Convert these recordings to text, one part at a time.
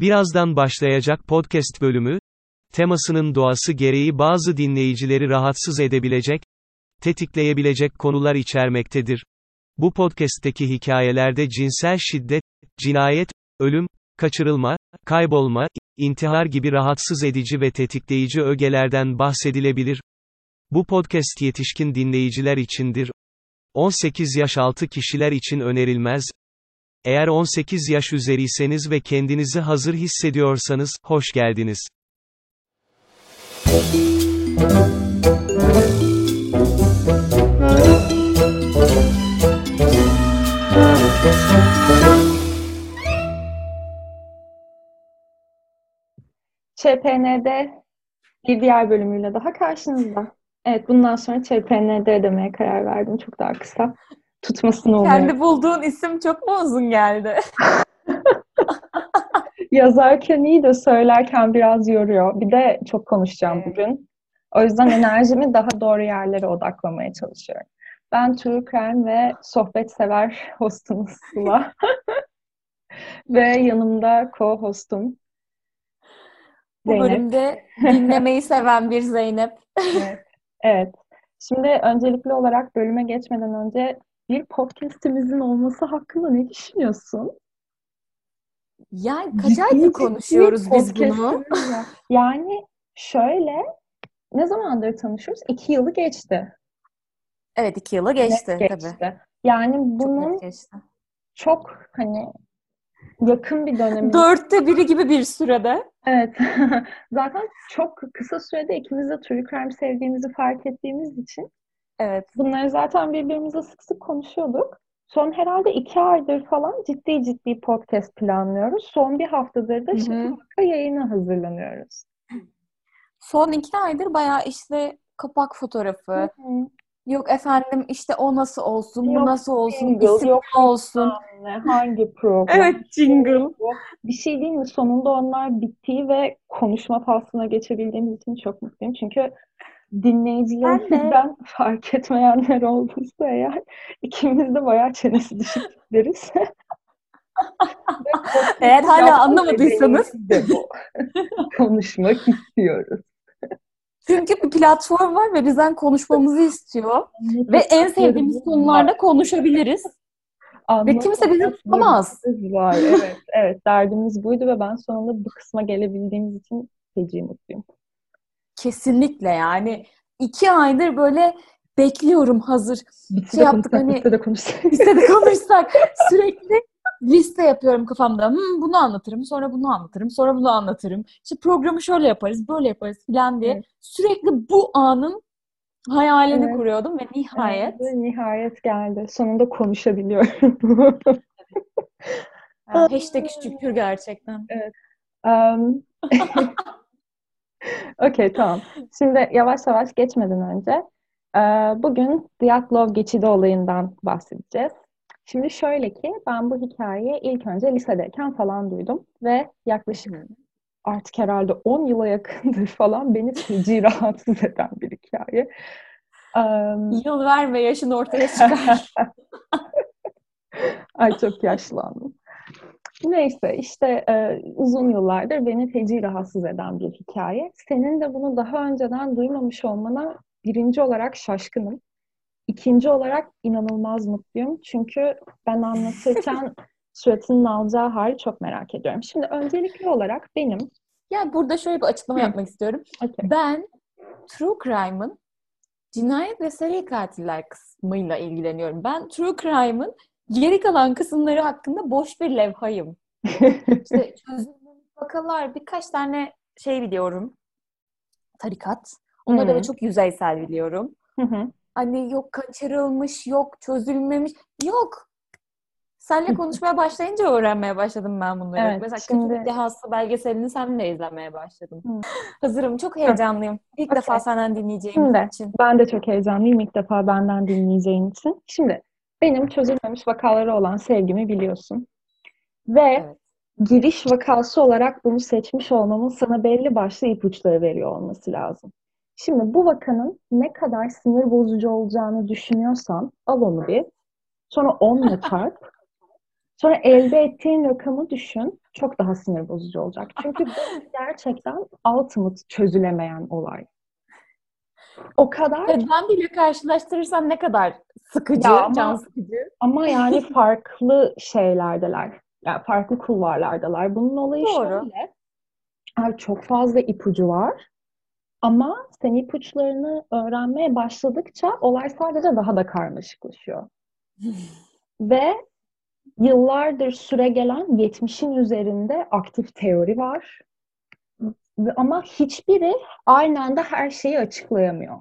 Birazdan başlayacak podcast bölümü, temasının doğası gereği bazı dinleyicileri rahatsız edebilecek, tetikleyebilecek konular içermektedir. Bu podcast'teki hikayelerde cinsel şiddet, cinayet, ölüm, kaçırılma, kaybolma, intihar gibi rahatsız edici ve tetikleyici ögelerden bahsedilebilir. Bu podcast yetişkin dinleyiciler içindir. 18 yaş altı kişiler için önerilmez. Eğer 18 yaş üzeriyseniz ve kendinizi hazır hissediyorsanız, hoş geldiniz. ÇPN'de bir diğer bölümüyle daha karşınızda. Evet, bundan sonra ÇPN'de demeye karar verdim. Çok daha kısa. Tutmasını umuyorum. Kendi bulduğun isim çok mu uzun geldi? Yazarken iyi de söylerken biraz yoruyor. Bir de çok konuşacağım Evet. bugün. O yüzden enerjimi daha doğru yerlere odaklamaya çalışıyorum. Ben True Crime ve sohbet sever hostunuz Sıla. ve yanımda co-hostum Bu Zeynep. bölümde dinlemeyi seven bir Zeynep. Evet. Evet. Şimdi öncelikli olarak bölüme geçmeden önce bir podcast'imizin olması hakkında ne düşünüyorsun? Yani kaç aydır konuşuyoruz biz bunu? Yani şöyle, ne zamandır tanışıyoruz? İki yılı geçti. Evet iki yılı geçti Net tabii. geçti. Yani Çok bunun net geçti. çok hani yakın bir dönemi. Dörtte biri gibi bir sürede. Evet. Zaten çok kısa sürede ikimiz de True Crime sevdiğimizi fark ettiğimiz için Evet. Bunları zaten birbirimize sık sık konuşuyorduk. Son herhalde iki aydır falan ciddi ciddi podcast planlıyoruz. Son bir haftadır da şimdi yayına hazırlanıyoruz. Son iki aydır bayağı işte kapak fotoğrafı. Hı. Yok efendim işte o nasıl olsun, bu Yok nasıl olsun, jingle, isim yok olsun. Ne, hangi program? Evet jingle. Bir şey değil mi? Sonunda onlar bittiği ve konuşma faslına geçebildiğimiz için çok mutluyum. Çünkü dinleyicilerimizden fark etmeyenler olduysa eğer ikimiz de bayağı çenesi düşük podcast Eğer hala anlamadıysanız de bu. Konuşmak istiyoruz. çünkü bir platform var ve bizden konuşmamızı istiyor. Ve en sevdiğimiz konularda konuşabiliriz. Ve kimse bizi tutamaz. Var. Evet, evet. Derdimiz buydu ve ben sonunda bu kısma gelebildiğimiz için feci mutluyum. Kesinlikle yani. iki aydır böyle bekliyorum hazır. Bitse Şey de yaptık konuşsak, hani- bitse de konuşsak. Listede konuşsak sürekli liste yapıyorum kafamda. Hmm, bunu anlatırım, sonra bunu anlatırım, sonra bunu anlatırım. İşte programı şöyle yaparız, böyle yaparız filan diye. Evet. Sürekli bu anın hayalini Evet. kuruyordum ve nihayet Ve nihayet geldi. Sonunda konuşabiliyorum. yani hashtag şükür gerçekten. Um, Okey tamam. Şimdi yavaş yavaş geçmeden önce bugün Dyatlov geçidi olayından bahsedeceğiz. Şimdi şöyle ki ben bu hikayeyi ilk önce lisedeyken falan duydum ve yaklaşık artık herhalde 10 yıla yakındır falan beni feci rahatsız eden bir hikaye. Um, Yıl ver ve yaşın ortaya çıkar. Ay çok yaşlandım. Neyse işte e, uzun yıllardır beni feci rahatsız eden bir hikaye. Senin de bunu daha önceden duymamış olmana birinci olarak şaşkınım. İkinci olarak inanılmaz mutluyum. Çünkü ben anlatırken suratının alacağı hali çok merak ediyorum. Şimdi öncelikli olarak benim yani burada şöyle bir açıklama yapmak istiyorum. Okey. Ben True Crime'ın cinayet ve seri katiller kısmıyla ilgileniyorum. Ben True Crime'ın geri kalan kısımları hakkında boş bir levhayım. İşte çözülmemiş vakalar, birkaç tane şey biliyorum. Tarikat. Onları da çok yüzeysel biliyorum. Hı hı. Hani yok kaçırılmış, yok çözülmemiş. Yok. Seninle konuşmaya başlayınca öğrenmeye başladım ben bunları. Evet, Mesela şimdi- Kötülük Dehası belgeselini seninle izlemeye başladım. Hı. Hazırım. Çok heyecanlıyım. İlk Okey. defa senden dinleyeceğim Şimdi için. ben de çok heyecanlıyım ilk defa benden dinleyeceğin için. Şimdi benim çözülmemiş vakaları olan sevgimi biliyorsun. Ve Evet. giriş vakası olarak bunu seçmiş olmamın sana belli başlı ipuçları veriyor olması lazım. Şimdi bu vakanın ne kadar sinir bozucu olacağını düşünüyorsan al onu bir. Sonra onunla çarp. Sonra elde ettiğin rakamı düşün. Çok daha sinir bozucu olacak. Çünkü bu gerçekten ultimate çözülemeyen olay. O kadar Neden bile karşılaştırırsan ne kadar sıkıcı, Ya ama- can sıkıcı. ama yani farklı şeylerdeler. Yani farklı kulvarlardalar. Bunun olayı Doğru. şöyle. Ay, çok fazla ipucu var. Ama sen ipuçlarını öğrenmeye başladıkça olay sadece daha da karmaşıklaşıyor. Ve yıllardır süre gelen 70'in üzerinde aktif teori var. Ama hiçbiri aynı anda her şeyi açıklayamıyor.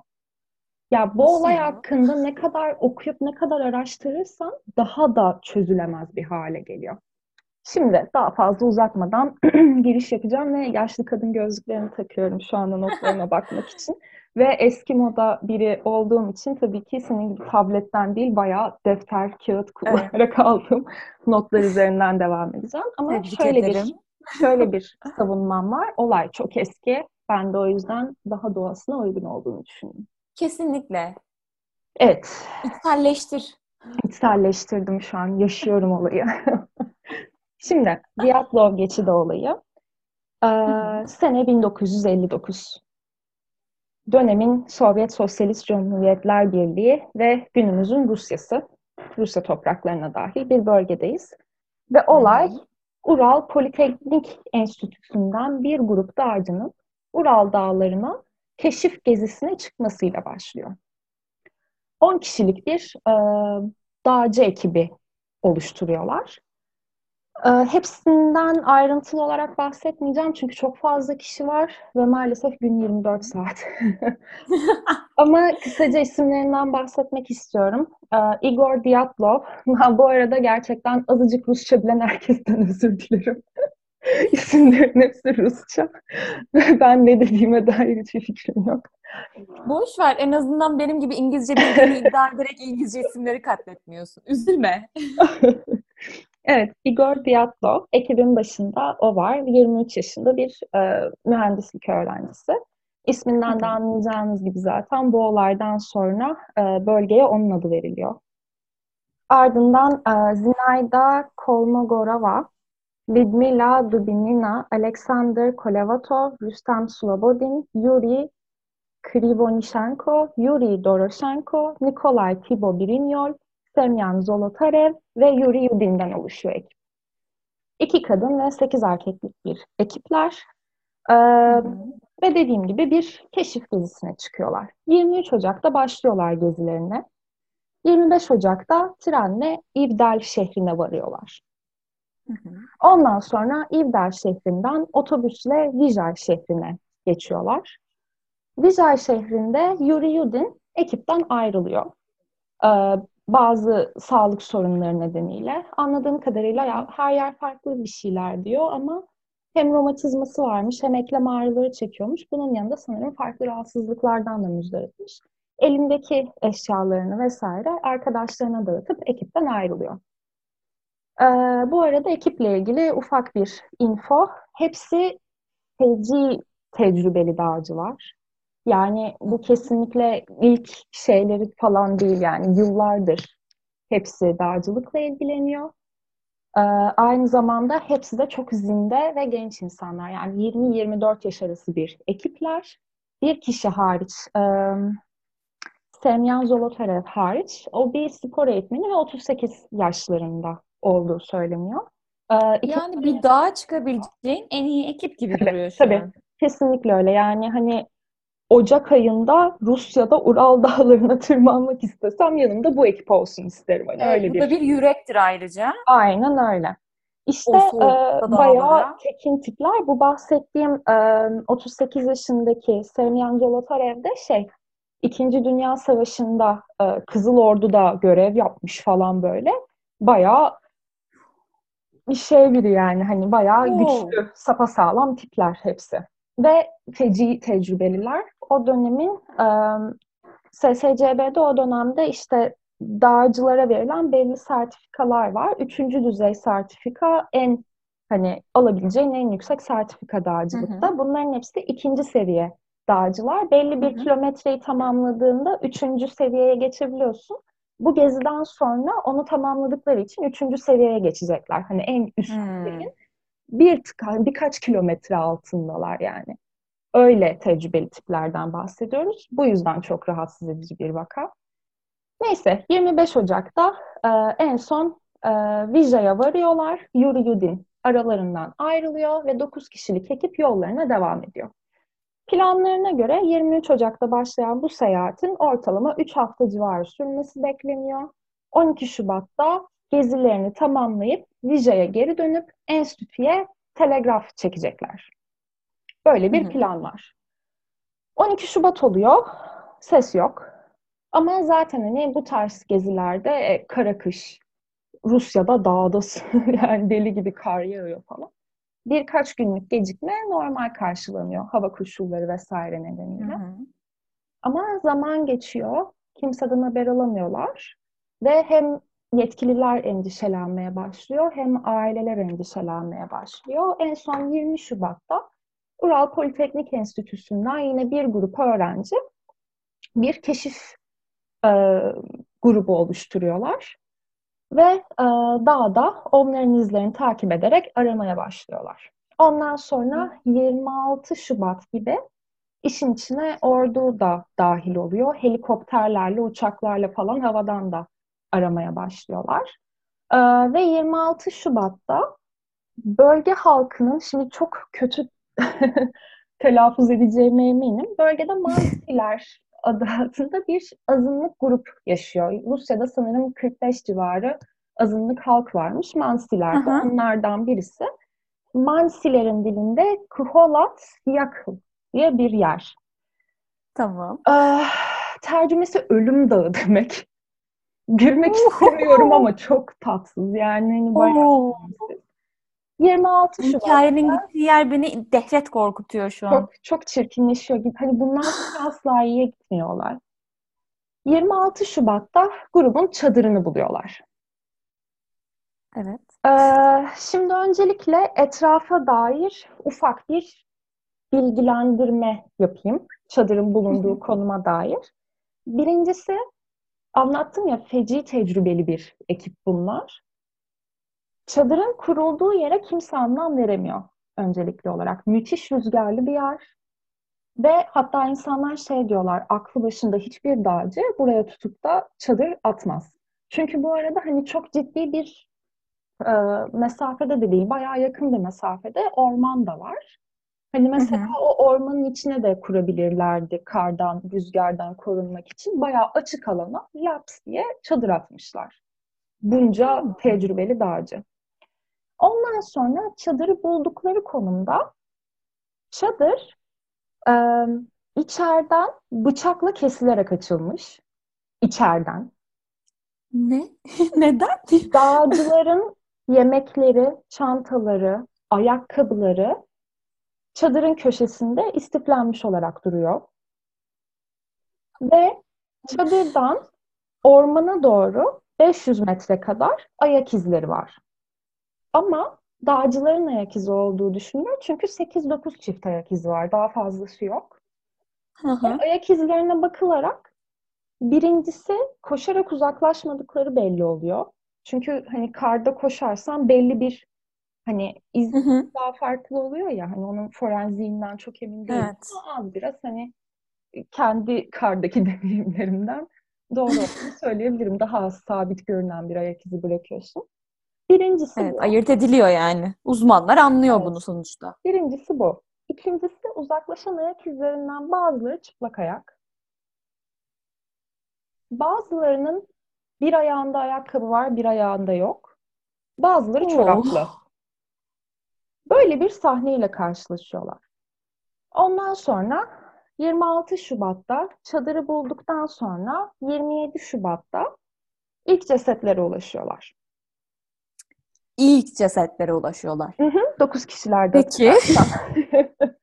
Ya bu Nasıl olay ya? hakkında ne kadar okuyup ne kadar araştırırsan daha da çözülemez bir hale geliyor. Şimdi daha fazla uzatmadan giriş yapacağım ve yaşlı kadın gözlüklerini takıyorum şu anda notlarıma bakmak için. Ve eski moda biri olduğum için tabii ki senin gibi tabletten değil bayağı defter, kağıt kullanarak aldığım notlar üzerinden devam edeceğim. Ama Tebrik şöyle ederim. bir şöyle bir savunmam var. Olay çok eski. Ben de o yüzden daha doğasına uygun olduğunu düşünüyorum. Kesinlikle. Evet, İçselleştir. içselleştirdim şu an. Yaşıyorum olayı. Şimdi Diatlov geçidi olayı. Ee, sene 1959. Dönemin Sovyet Sosyalist Cumhuriyetler Birliği ve günümüzün Rusyası, Rusya topraklarına dahil bir bölgedeyiz. Ve olay Ural Politeknik Enstitüsü'nden bir grup dağcının Ural dağlarına keşif gezisine çıkmasıyla başlıyor. 10 kişilik bir e, dağcı ekibi oluşturuyorlar. E, hepsinden ayrıntılı olarak bahsetmeyeceğim çünkü çok fazla kişi var ve maalesef gün 24 saat. Ama kısaca isimlerinden bahsetmek istiyorum. E, Igor Dyatlov. Ben bu arada gerçekten azıcık Rusça bilen herkesten özür dilerim. İsimlerin hepsi Rusça. Ben ne dediğime dair hiçbir fikrim yok. Boş ver. En azından benim gibi İngilizce bildiğini iddia ederek İngilizce isimleri katletmiyorsun. Üzülme. Evet, Igor Dyatlov. Ekibin başında o var. 23 yaşında bir e, mühendislik öğrencisi. İsminden de anlayacağınız gibi zaten bu olaydan sonra e, bölgeye onun adı veriliyor. Ardından e, Zinaida Kolmogorova, Lidmila Dubinina, Alexander Kolevatov, Rustem Slobodin, Yuri Krivonishenko, Yuri Doroshenko, Nikolay Tibo-Birinyol, Semyan Zolotarev ve Yuri Yudin'den oluşuyor ekip. İki kadın ve sekiz erkeklik bir ekipler. Ee, ve dediğim gibi bir keşif gezisine çıkıyorlar. 23 Ocak'ta başlıyorlar gezilerine. 25 Ocak'ta trenle İvdal şehrine varıyorlar. Ondan sonra İvdal şehrinden otobüsle Vijay şehrine geçiyorlar. Vijay şehrinde Yuri Yudin ekipten ayrılıyor. Ee, bazı sağlık sorunları nedeniyle. Anladığım kadarıyla her yer farklı bir şeyler diyor ama hem romatizması varmış hem eklem ağrıları çekiyormuş. Bunun yanında sanırım farklı rahatsızlıklardan da müzdaripmiş. Elindeki eşyalarını vesaire arkadaşlarına dağıtıp ekipten ayrılıyor. Ee, bu arada ekiple ilgili ufak bir info. Hepsi feci tecrübeli dağcılar. Yani bu kesinlikle ilk şeyleri falan değil yani yıllardır hepsi dağcılıkla ilgileniyor. Ee, aynı zamanda hepsi de çok zinde ve genç insanlar. Yani 20-24 yaş arası bir ekipler. Bir kişi hariç, e, Semyan Zolotarev hariç, o bir spor eğitmeni ve 38 yaşlarında olduğu söyleniyor. Ee, Yani bir dağa çıkabileceğin en iyi ekip gibi Tabii, duruyor şu tabii. an. Kesinlikle öyle. Yani hani Ocak ayında Rusya'da Ural dağlarına tırmanmak istesem yanımda bu ekip olsun isterim. Hani Evet, öyle bu bir. da bir yürektir ayrıca. Aynen öyle. İşte e, bayağı tekin tipler. Bu bahsettiğim e, 38 yaşındaki Semyan Zolotarev de şey İkinci Dünya Savaşı'nda e, Kızıl Ordu'da görev yapmış falan böyle. Bayağı bir şey biri yani hani bayağı Oo. güçlü, sapasağlam tipler hepsi. Ve feci tecrübeliler. O dönemin e, SSCB'de o dönemde işte dağcılara verilen belli sertifikalar var. Üçüncü düzey sertifika en hani alabileceğin en yüksek sertifika dağcılıkta. Bunların hepsi de ikinci seviye dağcılar. Belli bir Hı hı. kilometreyi tamamladığında üçüncü seviyeye geçebiliyorsun. Bu geziden sonra onu tamamladıkları için üçüncü seviyeye geçecekler. Hani en üst Hmm. Bir tık- birkaç kilometre altındalar yani. Öyle tecrübeli tiplerden bahsediyoruz. Bu yüzden çok rahatsız edici bir vaka. Neyse 25 Ocak'ta e, en son e, Vijay'a varıyorlar. Yuri Yudin aralarından ayrılıyor ve 9 kişilik ekip yollarına devam ediyor. Planlarına göre 23 Ocak'ta başlayan bu seyahatin ortalama 3 hafta civarı sürmesi bekleniyor. 12 Şubat'ta gezilerini tamamlayıp Vijay'a geri dönüp enstitüye telegraf çekecekler. Böyle bir Hı hı. plan var. 12 Şubat oluyor, ses yok. Ama zaten hani bu tarz gezilerde e, kara kış, Rusya'da dağdasın yani deli gibi kar yağıyor falan. Birkaç günlük gecikme normal karşılanıyor hava koşulları vesaire nedeniyle. Hı hı. Ama zaman geçiyor, kimseden haber alamıyorlar ve hem yetkililer endişelenmeye başlıyor hem aileler endişelenmeye başlıyor. En son 20 Şubat'ta Ural Politeknik Enstitüsü'nden yine bir grup öğrenci bir keşif e, grubu oluşturuyorlar ve e, dağda onların izlerini takip ederek aramaya başlıyorlar. Ondan sonra 26 Şubat gibi işin içine ordu da dahil oluyor. Helikopterlerle, uçaklarla falan havadan da aramaya başlıyorlar. E, ve 26 Şubat'ta bölge halkının, şimdi çok kötü telaffuz edeceğime eminim, bölgede Mansiler adı altında bir azınlık grup yaşıyor. Rusya'da sanırım 45 civarı azınlık halk varmış. Mansiler de onlardan birisi. Mansilerin dilinde Kuholat Yakıl diye bir yer. Tamam. Ah, tercümesi ölüm dağı demek. Gülmek istemiyorum ama çok tatsız. Yani hani bayağı Oo. komik. 26 Şubat. Hikayenin gittiği yer beni dehşet korkutuyor şu an. Çok çok çirkinleşiyor. Hani bundan sonra asla iyiye gitmiyorlar. 26 Şubat'ta grubun çadırını buluyorlar. Evet. Ee, şimdi öncelikle etrafa dair ufak bir bilgilendirme yapayım. Çadırın bulunduğu konuma dair. Birincisi anlattım ya feci tecrübeli bir ekip bunlar. Çadırın kurulduğu yere kimse anlam veremiyor öncelikli olarak. Müthiş rüzgarlı bir yer. Ve hatta insanlar şey diyorlar, aklı başında hiçbir dağcı buraya tutup da çadır atmaz. Çünkü bu arada hani çok ciddi bir e, mesafede de değil, bayağı yakın bir mesafede orman da var. Hani mesela o ormanın içine de kurabilirlerdi kardan, rüzgardan korunmak için. Bayağı açık alana laps diye çadır atmışlar. Bunca tecrübeli dağcı. Ondan sonra çadırı buldukları konumda çadır e, içeriden bıçakla kesilerek açılmış. İçeriden. Ne? Neden? Dağcıların yemekleri, çantaları, ayakkabıları çadırın köşesinde istiflenmiş olarak duruyor. Ve çadırdan ormana doğru 500 metre kadar ayak izleri var. Ama dağcıların ayak izi olduğu düşünülüyor. Çünkü 8-9 çift ayak izi var. Daha fazlası yok. Hı hı. Ayak izlerine bakılarak birincisi koşarak uzaklaşmadıkları belli oluyor. Çünkü hani karda koşarsan belli bir hani iz Hı hı. daha farklı oluyor ya hani onun forenziğinden çok emin değilim Evet. az biraz hani kendi kardaki deneyimlerimden doğru olduğunu söyleyebilirim. Daha az sabit görünen bir ayak izi bırakıyorsun. Birincisi Evet, bu. ayırt ediliyor yani. Uzmanlar anlıyor Evet. bunu sonuçta. Birincisi bu. İkincisi uzaklaşan ayak izlerinden bazıları çıplak ayak. Bazılarının bir ayağında ayakkabı var, bir ayağında yok. Bazıları çoraplı. Böyle bir sahneyle karşılaşıyorlar. Ondan sonra 26 Şubat'ta çadırı bulduktan sonra 27 Şubat'ta ilk cesetlere ulaşıyorlar. İlk cesetlere ulaşıyorlar. 9 kişilerde. Peki.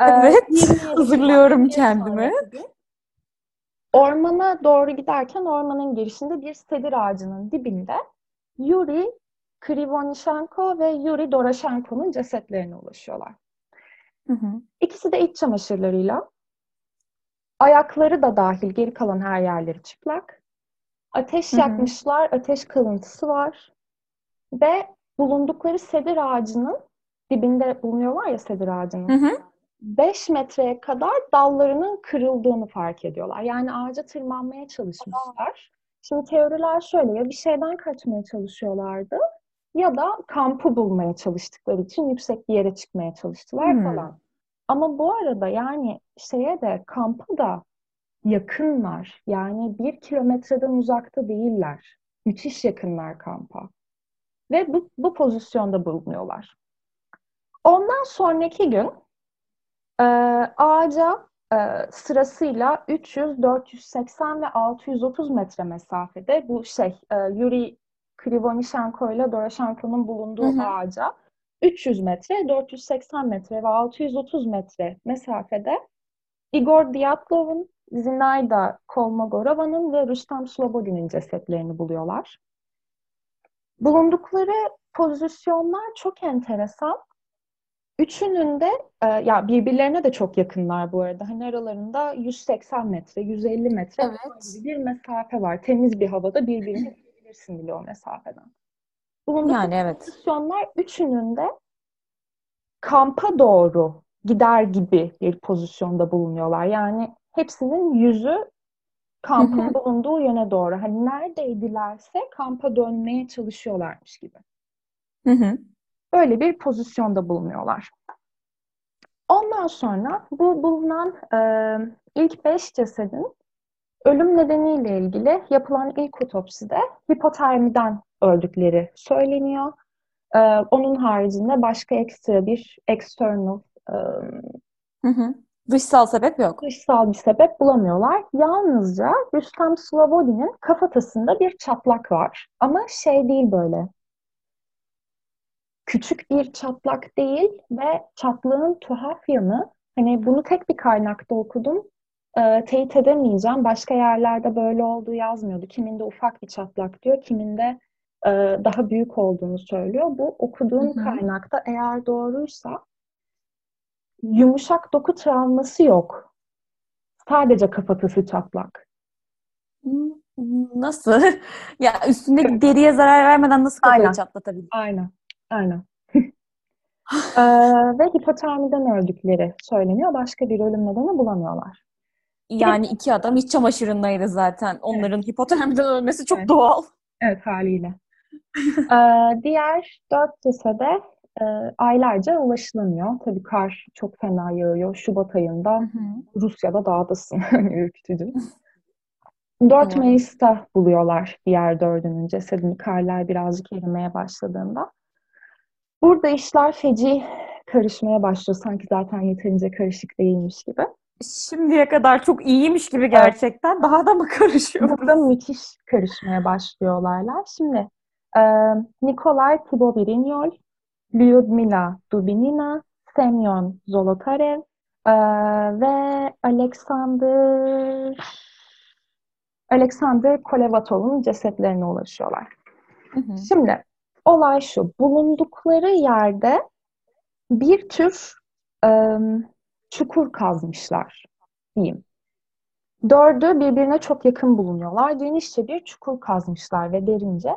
Ee, Evet, 27 hazırlıyorum kendimi. Ormana doğru giderken ormanın girişinde bir sedir ağacının dibinde Yuri Krivonishenko ve Yuri Doroshenko'nun cesetlerine ulaşıyorlar. Hı hı. İkisi de iç çamaşırlarıyla, ayakları da dahil geri kalan her yerleri çıplak. Ateş Hı hı. yakmışlar, ateş kalıntısı var ve bulundukları sedir ağacının dibinde bulunuyorlar ya sedir ağacının. Hı hı. 5 metreye kadar dallarının kırıldığını fark ediyorlar. Yani ağaca tırmanmaya çalışmışlar. Şimdi teoriler şöyle ya bir şeyden kaçmaya çalışıyorlardı ya da kampı bulmaya çalıştıkları için yüksek bir yere çıkmaya çalıştılar Hmm. falan. Ama bu arada yani şeye de kampa da yakınlar. Yani bir kilometreden uzakta değiller. Müthiş yakınlar kampa. Ve bu, bu pozisyonda bulunuyorlar. Ondan sonraki gün e, ağaca e, sırasıyla 300, 480 ve 630 metre mesafede bu şey e, Yuri Krivonishenko ile Doroshenko'nun bulunduğu Hı hı. ağaca 300 metre, 480 metre ve 630 metre mesafede Igor Dyatlov'un, Zinaida Kolmogorova'nın ve Rustam Slobodin'in cesetlerini buluyorlar. Bulundukları pozisyonlar çok enteresan. Üçünün de e, ya birbirlerine de çok yakınlar bu arada. Hani aralarında 180 metre, 150 metre Evet. bir mesafe var. Temiz bir havada birbirini görebilirsin bile o mesafeden. Bulundukları Yani evet. pozisyonlar üçünün de kampa doğru gider gibi bir pozisyonda bulunuyorlar. Yani hepsinin yüzü kampın bulunduğu yöne doğru. Hani neredeydilerse kampa dönmeye çalışıyorlarmış gibi. Hı hı. Böyle bir pozisyonda bulunuyorlar. Ondan sonra bu bulunan e, ilk beş cesedin ölüm nedeniyle ilgili yapılan ilk otopside hipotermiden öldükleri söyleniyor. E, onun haricinde başka ekstra bir external e, Hı hı. Dışsal sebep yok. dışsal bir sebep bulamıyorlar. Yalnızca Rüstem Slobodin'in kafatasında bir çatlak var. Ama şey değil böyle. Küçük bir çatlak değil ve çatlağın tuhaf yanı hani bunu tek bir kaynakta okudum. Ee, teyit edemeyeceğim. Başka yerlerde böyle olduğu yazmıyordu. Kiminde ufak bir çatlak diyor, kiminde e, daha büyük olduğunu söylüyor. Bu okuduğum Hı hı. kaynakta eğer doğruysa yumuşak doku travması yok. Sadece kafatası çatlak. Nasıl? Ya üstündeki deriye zarar vermeden nasıl kafayı Aynen. çatlatabilir? Aynen. Aynen. Ee, ve hipotermiden öldükleri söyleniyor. Başka bir ölüm nedeni bulamıyorlar. Yani iki adam iç çamaşırındaydı zaten. Onların hipotermiden ölmesi çok Evet. doğal. Evet haliyle. Ee, diğer dört cesede e, aylarca ulaşılamıyor. Tabii kar çok fena yağıyor. Şubat ayında Rusya'da dağdasın. Hani ürkütücü. 4 Doğru. Mayıs'ta buluyorlar diğer dördünün cesedini karlar birazcık erimeye başladığında. Burada işler feci karışmaya başlıyor. Sanki zaten yeterince karışık değilmiş gibi. Şimdiye kadar çok iyiymiş gibi gerçekten. Daha da mı karışıyor? Burada müthiş karışmaya başlıyor olaylar. Şimdi e, Nikolay Tibovirinol, Lyudmila Dubinina, Semyon Zolotarev e, ve Alexander Alexander Kolevatov'un cesetlerine ulaşıyorlar. Hı hı. Şimdi olay şu. Bulundukları yerde bir tür e, çukur kazmışlar diyeyim. Dördü birbirine çok yakın bulunuyorlar. Genişçe bir çukur kazmışlar ve derince.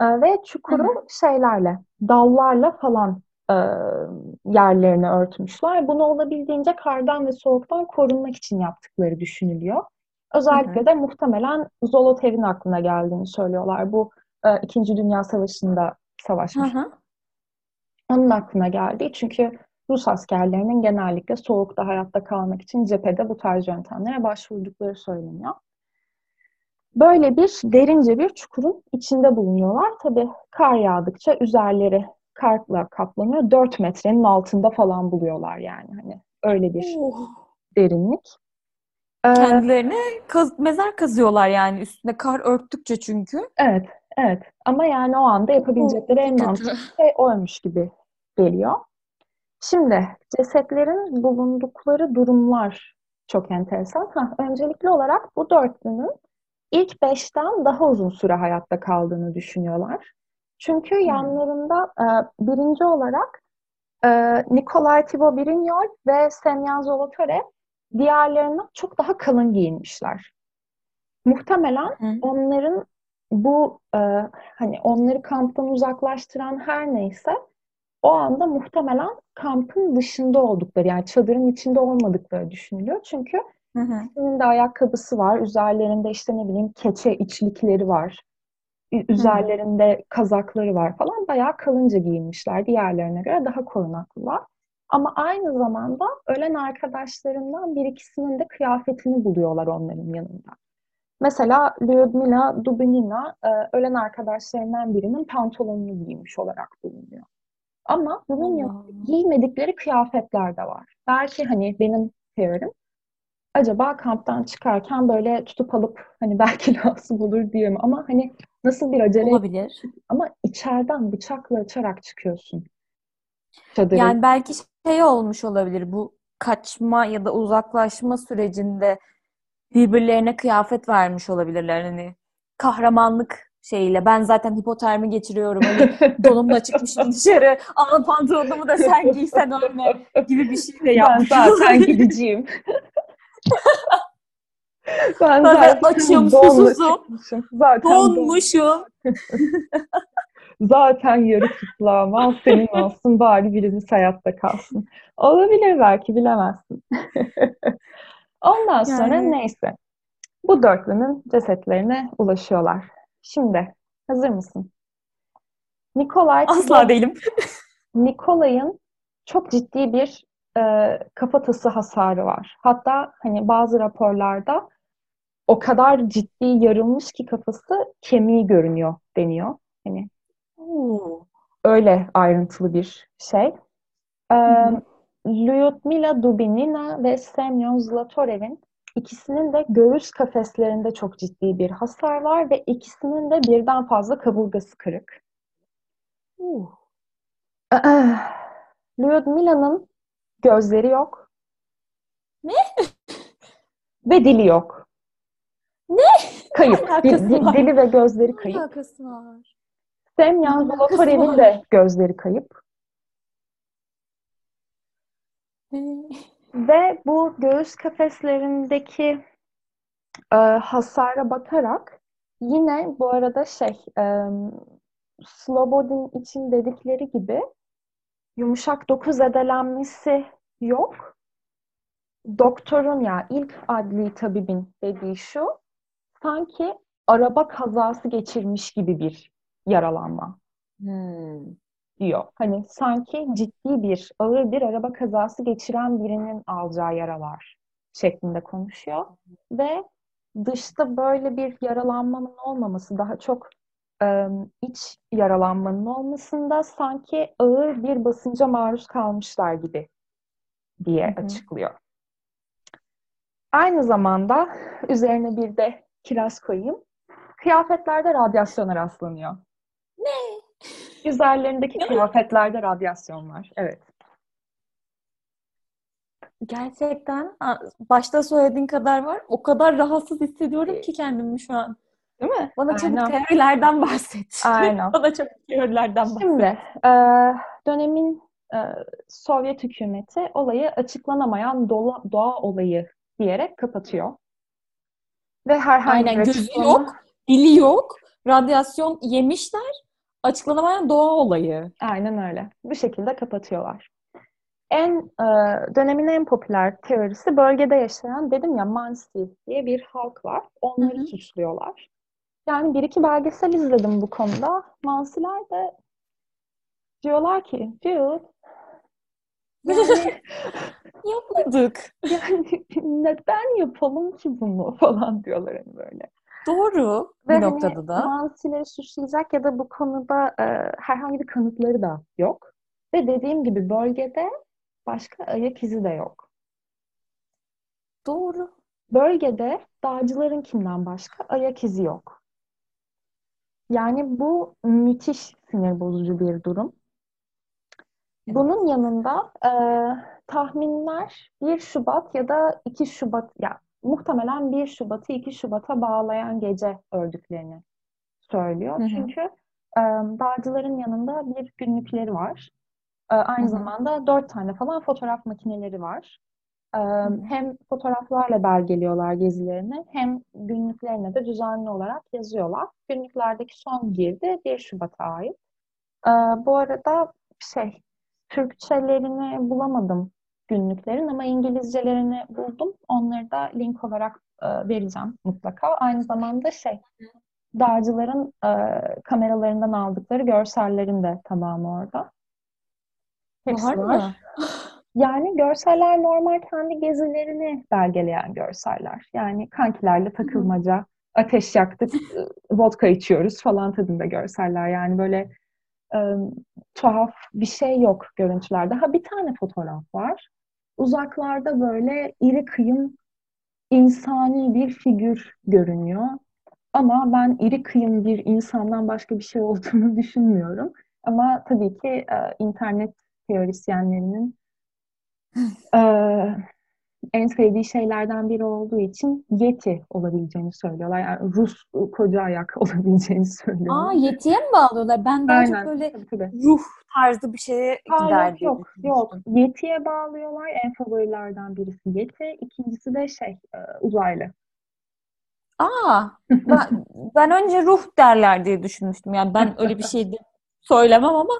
E, ve çukuru şeylerle, dallarla falan e, yerlerini örtmüşler. Bunu olabildiğince kardan ve soğuktan korunmak için yaptıkları düşünülüyor. Özellikle Hı hı. de muhtemelen Zolotev'in aklına geldiğini söylüyorlar. Bu e, İkinci Dünya Savaşı'nda savaşmış. hı. Onun aklına geldi. Çünkü Rus askerlerinin genellikle soğukta hayatta kalmak için cephede bu tarz yöntemlere başvurdukları söyleniyor. Böyle bir derince bir çukurun içinde bulunuyorlar. Tabii kar yağdıkça üzerleri karla kaplanıyor. 4 metrenin altında falan buluyorlar yani. Hani öyle bir Oh. derinlik. Ee, Kendilerine kaz- mezar kazıyorlar yani üstüne kar örttükçe çünkü. evet, evet. Ama yani o anda yapabilecekleri en Kötü. mantıklı şey oymuş gibi geliyor. Şimdi cesetlerin bulundukları durumlar çok enteresan. Ha, öncelikli olarak bu dörtlünün ilk beşten daha uzun süre hayatta kaldığını düşünüyorlar. Çünkü yanlarında e, birinci olarak e, Nikolay Tibovirinol ve Semyon Zolotarev diğerlerinden çok daha kalın giyinmişler. Muhtemelen Hı. onların bu e, hani onları kamptan uzaklaştıran her neyse o anda muhtemelen kampın dışında oldukları yani çadırın içinde olmadıkları düşünülüyor. Çünkü Hı hı. de ayakkabısı var. Üzerlerinde işte ne bileyim keçe içlikleri var. Üzerlerinde kazakları var falan. Bayağı kalınca giyinmişler. Diğerlerine göre daha korunaklılar. Ama aynı zamanda ölen arkadaşlarından bir ikisinin de kıyafetini buluyorlar onların yanında. Mesela Lyudmila Dubinina e, ölen arkadaşlarından birinin pantolonunu giymiş olarak bulunuyor. Ama bunun yanında giymedikleri kıyafetler de var. Belki hani benim teorim acaba kamptan çıkarken böyle tutup alıp hani belki lazım olur diye mi? Ama hani nasıl bir acele Olabilir. ama içeriden bıçakla açarak çıkıyorsun çadırı. Yani belki şey olmuş olabilir bu kaçma ya da uzaklaşma sürecinde birbirlerine kıyafet vermiş olabilirler. Hani kahramanlık şeyiyle ben zaten hipotermi geçiriyorum hani donumla çıkmışım dışarı ama pantolonumu da sen giysen öyle gibi bir şey de Ben yapmış zaten gideceğim. Ben Zaten açım, susuzum. Zaten don- Donmuşum. Zaten yarı çıplağım. Al senin olsun bari birimiz hayatta kalsın. Olabilir belki bilemezsin. Ondan sonra Yani. neyse. Bu dörtlünün cesetlerine ulaşıyorlar. Şimdi hazır mısın? Nikolay Asla değilim. Nikolay'ın çok ciddi bir e, kafatası hasarı var. Hatta hani bazı raporlarda o kadar ciddi yarılmış ki kafası kemiği görünüyor deniyor. Hani Oo. öyle ayrıntılı bir şey. Ee. Lyudmila Dubinina ve Semyon Zlatorev'in ikisinin de göğüs kafeslerinde çok ciddi bir hasar var ve ikisinin de birden fazla kaburgası kırık. Uh. Lyudmila'nın gözleri yok. Ne? Ve dili yok. Ne? Kayıp. Ne Di- alakası di- var? dili ve gözleri Ne kayıp. alakası var? Semyon Ne alakası var? de gözleri kayıp. Ne? Ve bu göğüs kafeslerindeki e, hasara bakarak yine bu arada şey e, Slobodin için dedikleri gibi yumuşak doku zedelenmesi yok. Doktorun ya ilk adli tabibin dediği şu sanki araba kazası geçirmiş gibi bir yaralanma Hmm. Diyor. Hani sanki ciddi bir, ağır bir araba kazası geçiren birinin alacağı yaralar şeklinde konuşuyor. Ve dışta böyle bir yaralanmanın olmaması, daha çok iç yaralanmanın olmasında sanki ağır bir basınca maruz kalmışlar gibi diye Hı hı. açıklıyor. Aynı zamanda üzerine bir de kiraz koyayım. Kıyafetlerde radyasyona rastlanıyor. Üzerlerindeki kıyafetlerde radyasyon var. Evet. Gerçekten başta söylediğin kadar var. O kadar rahatsız hissediyorum ki kendimi şu an. Değil mi? Bana çabuk Aynen. teorilerden bahset. Aynen. Bana çabuk teorilerden bahset. Şimdi e, dönemin e, Sovyet hükümeti olayı açıklanamayan doğa, doğa olayı diyerek kapatıyor. Ve herhangi Aynen bir gözü yok, dili yok, radyasyon yemişler. Açıklanamayan doğa olayı. Aynen öyle. Bu şekilde kapatıyorlar. En e, dönemin en popüler teorisi bölgede yaşayan dedim ya Mansi diye bir halk var. Onları Hı hı. suçluyorlar. Yani bir iki belgesel izledim bu konuda. Mansiler de diyorlar ki dude yani, Yapmadık. yani neden yapalım ki bunu falan diyorlar hani böyle. Doğru Ve bir hani noktada da. Mansileri suçlayacak ya da bu konuda e, herhangi bir kanıtları da yok. Ve dediğim gibi bölgede başka ayak izi de yok. Doğru. Bölgede dağcılarınkinden başka ayak izi yok. Yani bu müthiş sinir bozucu bir durum. Bunun yanında e, tahminler 1 Şubat ya da 2 Şubat, ya muhtemelen 1 Şubat'ı 2 Şubat'a bağlayan gece öldüklerini söylüyor. Hı hı. Çünkü e, dağcıların yanında bir günlükleri var. E, aynı Hı hı. zamanda 4 tane falan fotoğraf makineleri var. Ee, hem fotoğraflarla belgeliyorlar gezilerini hem günlüklerine de düzenli olarak yazıyorlar. Günlüklerdeki son girdi 1 Şubat'a ait. Ee, bu arada şey Türkçelerini bulamadım günlüklerin ama İngilizcelerini buldum. Onları da link olarak e, vereceğim mutlaka. Aynı zamanda şey dağcıların e, kameralarından aldıkları görsellerin de tamamı orada. Hepsi Var var. Yani görseller normal kendi gezilerini belgeleyen görseller. Yani kankilerle takılmaca, ateş yaktık, e, vodka içiyoruz falan tadında görseller. Yani böyle e, tuhaf bir şey yok görüntülerde. Ha bir tane fotoğraf var. Uzaklarda böyle iri kıyım insani bir figür görünüyor. Ama ben iri kıyım bir insandan başka bir şey olduğunu düşünmüyorum. Ama tabii ki e, internet teorisyenlerinin e, en sevdiği şeylerden biri olduğu için Yeti olabileceğini söylüyorlar. Yani Rus koca ayak olabileceğini söylüyorlar. Aa Yeti'ye mi bağlıyorlar? Ben daha çok Aynen. böyle Tabii, tabii. ruh tarzı bir şeye Aa, gider yok yok yok. Yeti'ye bağlıyorlar. En favorilerden birisi Yeti. İkincisi de şey e, uzaylı. Aa, ben, ben önce ruh derler diye düşünmüştüm. Yani ben öyle bir şey söylemem ama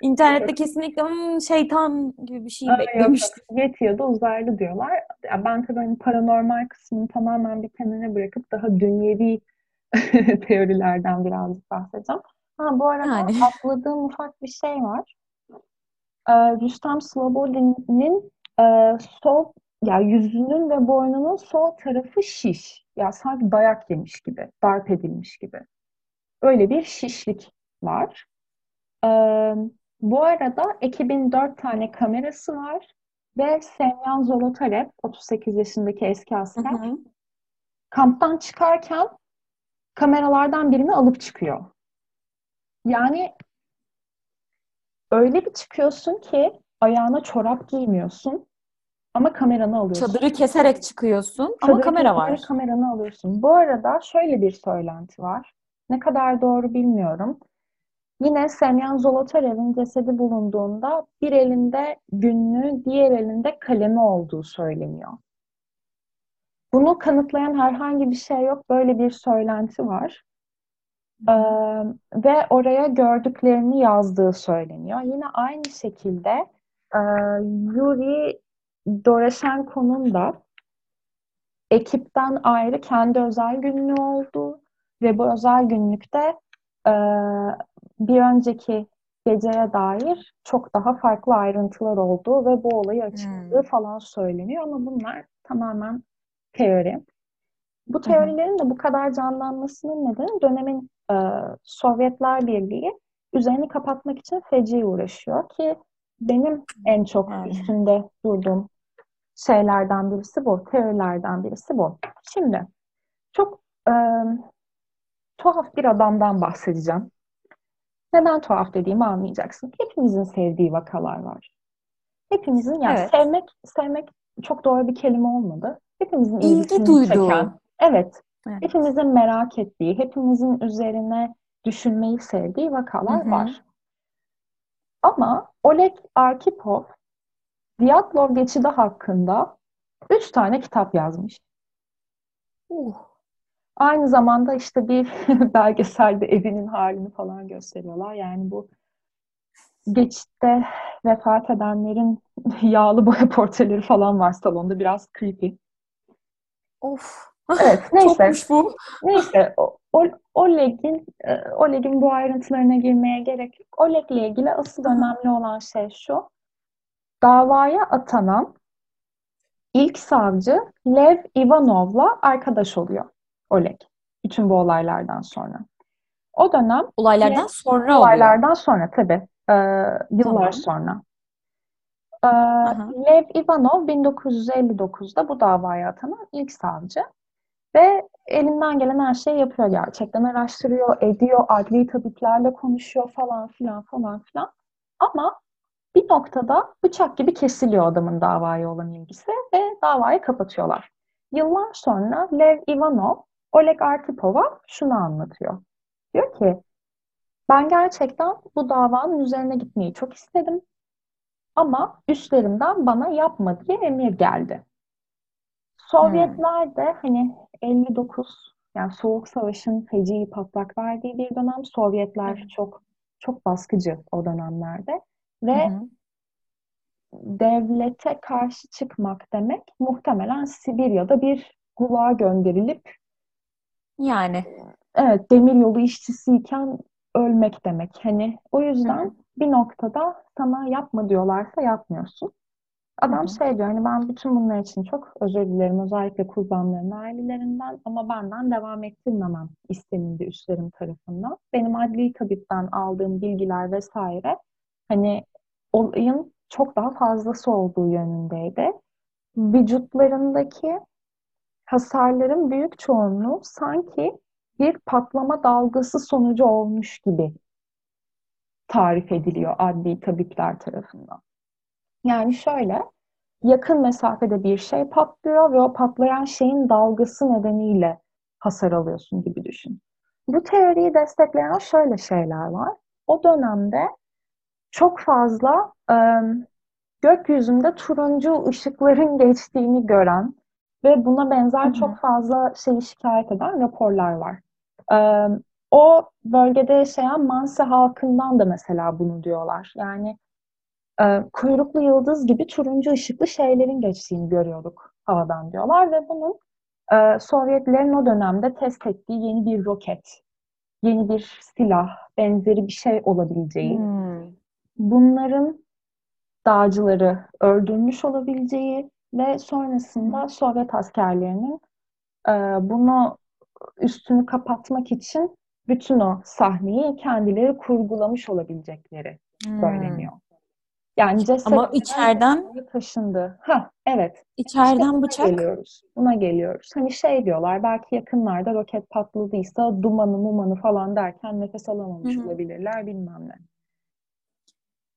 internette kesinlikle "Hmm, şeytan gibi bir şey beklemiştim. Yeti ya da uzaylı diyorlar. Ya ben tabii hani paranormal kısmını tamamen bir kenara bırakıp daha dünyevi teorilerden birazcık bahsedeceğim. Ha bu arada Yani. atladığım ufak bir şey var. Ee, Rüstem Slobodin'in e, sol ya yüzünün ve boynunun sol tarafı şiş. Ya sanki dayak yemiş gibi, darp edilmiş gibi. Öyle bir şişlik var. Ee, bu arada ekibin dört tane kamerası var ve Semyan Zolotarev, 38 yaşındaki eski Hı asker, hı. kamptan çıkarken kameralardan birini alıp çıkıyor. Yani öyle bir çıkıyorsun ki ayağına çorap giymiyorsun ama kameranı alıyorsun. Çadırı keserek çıkıyorsun ama Çadırı kamera keserek var. kameranı alıyorsun. Bu arada şöyle bir söylenti var. Ne kadar doğru bilmiyorum. Yine Semyan Zolotarev'in cesedi bulunduğunda bir elinde günlüğü, diğer elinde kalemi olduğu söyleniyor. Bunu kanıtlayan herhangi bir şey yok. Böyle bir söylenti var. Ee, ve oraya gördüklerini yazdığı söyleniyor. Yine aynı şekilde e, Yuri Doroshenko'nun da ekipten ayrı kendi özel günlüğü olduğu ve bu özel günlükte e, bir önceki geceye dair çok daha farklı ayrıntılar olduğu ve bu olayı açıkladığı Hmm. falan söyleniyor ama bunlar tamamen teori. Bu teorilerin de bu kadar canlanmasının nedeni dönemin e, Sovyetler Birliği üzerini kapatmak için feci uğraşıyor ki benim en çok Yani. üstünde durduğum şeylerden birisi bu, teorilerden birisi bu. Şimdi çok e, tuhaf bir adamdan bahsedeceğim. Neden tuhaf dediğimi anlayacaksın. Hepimizin sevdiği vakalar var. Hepimizin yani Evet. sevmek sevmek çok doğru bir kelime olmadı. Hepimizin İlgi duyduğu. çeken, evet, Evet. hepimizin merak ettiği, hepimizin üzerine düşünmeyi sevdiği vakalar Hı hı. var. Ama Oleg Arkhipov Diatlov geçidi hakkında üç tane kitap yazmış. Uh. Aynı zamanda işte bir belgeselde evinin halini falan gösteriyorlar. Yani bu geçitte vefat edenlerin yağlı boya portreleri falan var salonda. Biraz creepy. Of. Evet, neyse. Çokmuş bu. Neyse, o, o, Oleg'in e, Oleg'in bu ayrıntılarına girmeye gerek yok. Oleg'le ilgili asıl önemli olan şey şu. Davaya atanan ilk savcı Lev Ivanov'la arkadaş oluyor Oleg. Bütün bu olaylardan sonra. O dönem Olaylardan sonra oluyor. olaylardan sonra tabii e, Tamam. yıllar sonra. E, Aha. Lev Ivanov 1959'da bu davaya atanan ilk savcı ve elinden gelen her şeyi yapıyor gerçekten. Araştırıyor, ediyor, adli tabiplerle konuşuyor falan filan falan filan. Ama bir noktada bıçak gibi kesiliyor adamın davaya olan ilgisi ve davayı kapatıyorlar. Yıllar sonra Lev Ivanov, Oleg Arkipov'a şunu anlatıyor. Diyor ki, ben gerçekten bu davanın üzerine gitmeyi çok istedim. Ama üstlerimden bana yapma diye emir geldi. Sovyetler de hani 59 yani Soğuk Savaş'ın feci patlak verdiği bir dönem. Sovyetler Evet. çok çok baskıcı o dönemlerde ve Hı hı. devlete karşı çıkmak demek muhtemelen Sibirya'da bir gulağa gönderilip Yani. evet demiryolu işçisiyken ölmek demek. Hani o yüzden Hı hı. bir noktada sana yapma diyorlarsa yapmıyorsun. Adam Hı hı. şey diyor hani ben bütün bunlar için çok özür dilerim özellikle kurbanların ailelerinden ama benden devam ettirmemem istenildi üstlerim tarafından. Benim adli tabipten aldığım bilgiler vesaire hani olayın çok daha fazlası olduğu yönündeydi. Vücutlarındaki hasarların büyük çoğunluğu sanki bir patlama dalgası sonucu olmuş gibi tarif ediliyor adli tabipler tarafından. Yani şöyle, yakın mesafede bir şey patlıyor ve o patlayan şeyin dalgası nedeniyle hasar alıyorsun gibi düşün. Bu teoriyi destekleyen şöyle şeyler var. O dönemde çok fazla e, gökyüzünde turuncu ışıkların geçtiğini gören ve buna benzer çok fazla şeyi şikayet eden raporlar var. O bölgede yaşayan Mansi halkından da mesela bunu diyorlar. Yani e, kuyruklu yıldız gibi turuncu ışıklı şeylerin geçtiğini görüyorduk havadan diyorlar ve bunun e, Sovyetlerin o dönemde test ettiği yeni bir roket, yeni bir silah, benzeri bir şey olabileceği, Hmm. bunların dağcıları öldürmüş olabileceği ve sonrasında Sovyet askerlerinin e, bunu üstünü kapatmak için bütün o sahneyi kendileri kurgulamış olabilecekleri Hmm. söyleniyor. Yani ceset Ama içeriden taşındı. Ha, evet. İşte içeriden buna bıçak. geliyoruz. Buna geliyoruz. Hani şey diyorlar, belki yakınlarda roket patladıysa dumanı mumanı falan derken nefes alamamış Hı hı. olabilirler bilmem ne.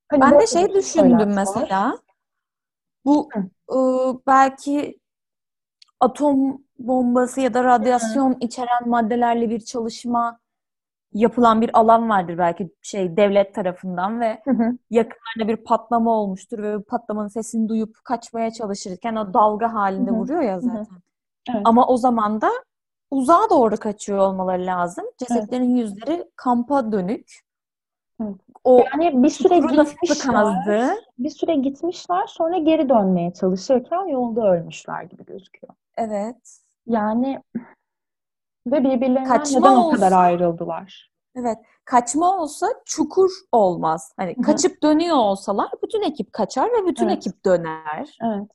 Hani Ben de şey düşündüm söylenti var. Bu Hı. ıı, belki atom bombası ya da radyasyon içeren maddelerle bir çalışma yapılan bir alan vardır belki şey devlet tarafından ve Hı hı. yakınlarda bir patlama olmuştur ve patlamanın sesini duyup kaçmaya çalışırken o dalga halinde Hı hı. vuruyor ya hı. zaten. Evet. Ama o zaman da uzağa doğru kaçıyor olmaları lazım. Cesetlerin yüzleri kampa dönük. Evet. O Yani bir süre gitmişler, bir süre gitmişler sonra geri dönmeye çalışırken yolda ölmüşler gibi gözüküyor. Evet. Yani ve birbirlerinden Kaçma neden o kadar olsa- ayrıldılar? Evet. Kaçma olsa çukur olmaz. Hani Hı hı. kaçıp dönüyor olsalar bütün ekip kaçar ve bütün Evet. ekip döner. Evet,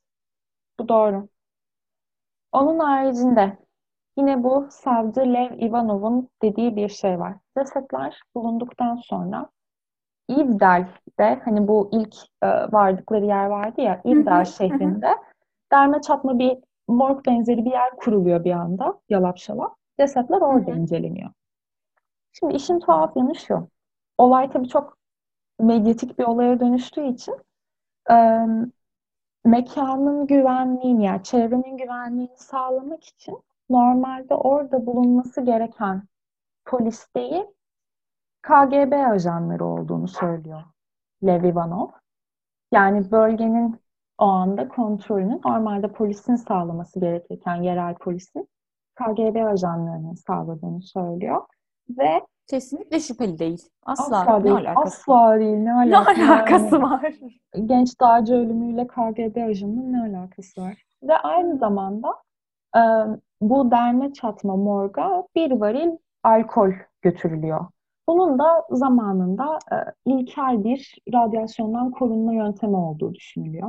bu doğru. Onun haricinde yine bu savcı Lev Ivanov'un dediği bir şey var. Cesetler bulunduktan sonra İvdel'de hani bu ilk e, vardıkları yer vardı ya İvdel şehrinde derme çatma bir morg benzeri bir yer kuruluyor bir anda yalap şalap. Cesetler orada inceleniyor. Şimdi işin tuhaf yanı şu. Olay tabii çok medyatik bir olaya dönüştüğü için e, mekanın güvenliğini yani çevrenin güvenliğini sağlamak için normalde orada bulunması gereken polis değil KGB ajanları olduğunu söylüyor Lev Ivanov. Yani bölgenin o anda kontrolünü normalde polisin sağlaması gerekirken yerel polisin KGB ajanlarının sağladığını söylüyor. Ve Kesinlikle şüpheli değil. Asla. asla Ne değil, alakası var? asla değil. Ne Ne alakası var? alakası Yani var? genç dağcı ölümüyle KGB ajanının ne alakası var? Ve aynı zamanda e, bu derme çatma morga bir varil alkol götürülüyor. Bunun da zamanında e, ilkel bir radyasyondan korunma yöntemi olduğu düşünülüyor.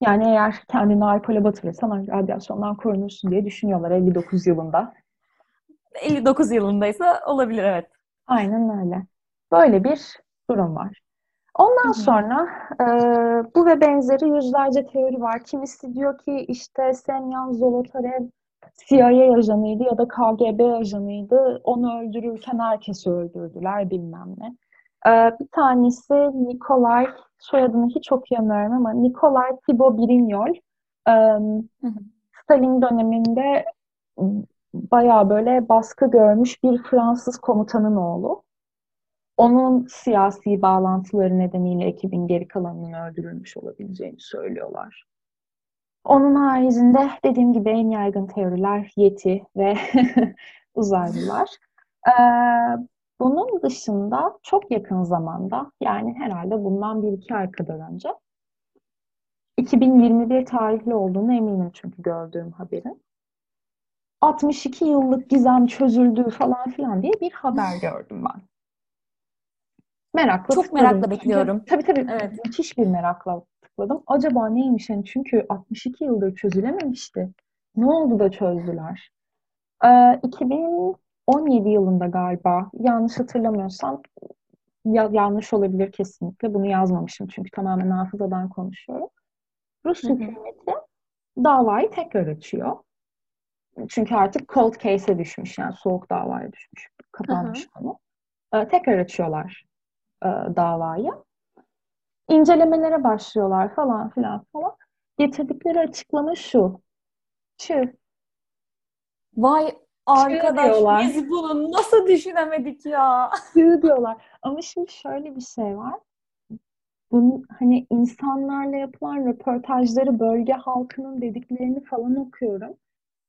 Yani eğer kendini alkole batırırsan radyasyondan korunursun diye düşünüyorlar 59 yılında. 59 yılındaysa olabilir evet. Aynen öyle. Böyle bir durum var. Ondan Hı hı. sonra e, bu ve benzeri yüzlerce teori var. Kimisi diyor ki işte Semyon Zolotarev CIA ajanıydı ya da KGB ajanıydı. Onu öldürürken herkesi öldürdüler bilmem ne. E, bir tanesi Nikolay, soyadını hiç okuyamıyorum ama Nikolay Thibault Brignol e, hı. Stalin döneminde bayağı böyle baskı görmüş bir Fransız komutanın oğlu. Onun siyasi bağlantıları nedeniyle ekibin geri kalanının öldürülmüş olabileceğini söylüyorlar. Onun haricinde dediğim gibi en yaygın teoriler Yeti ve uzaylılar. Ee, bunun dışında çok yakın zamanda yani herhalde bundan bir iki ay kadar önce 2021 tarihli olduğunu eminim çünkü gördüğüm haberin. 62 yıllık gizem çözüldü falan filan diye bir haber gördüm ben. Merakla Çok merakla bekliyorum. Tabii tabii. Evet. Müthiş bir merakla tıkladım. Acaba neymiş? Yani çünkü 62 yıldır çözülememişti. Ne oldu da çözdüler? Ee, 2017 yılında galiba yanlış hatırlamıyorsam ya, yanlış olabilir kesinlikle. Bunu yazmamışım çünkü tamamen hafızadan konuşuyorum. Rus Hı hı. hükümeti davayı tekrar açıyor. Çünkü artık cold case'e düşmüş yani soğuk davaya düşmüş. Kapanmış konu. Ee, tekrar açıyorlar e, davayı. İncelemelere başlıyorlar falan filan falan. Getirdikleri açıklama şu. Şu. Vay arkadaş diyorlar. biz bunu nasıl düşünemedik ya? Sığ diyorlar. Ama şimdi şöyle bir şey var. Bunun hani insanlarla yapılan röportajları, bölge halkının dediklerini falan okuyorum.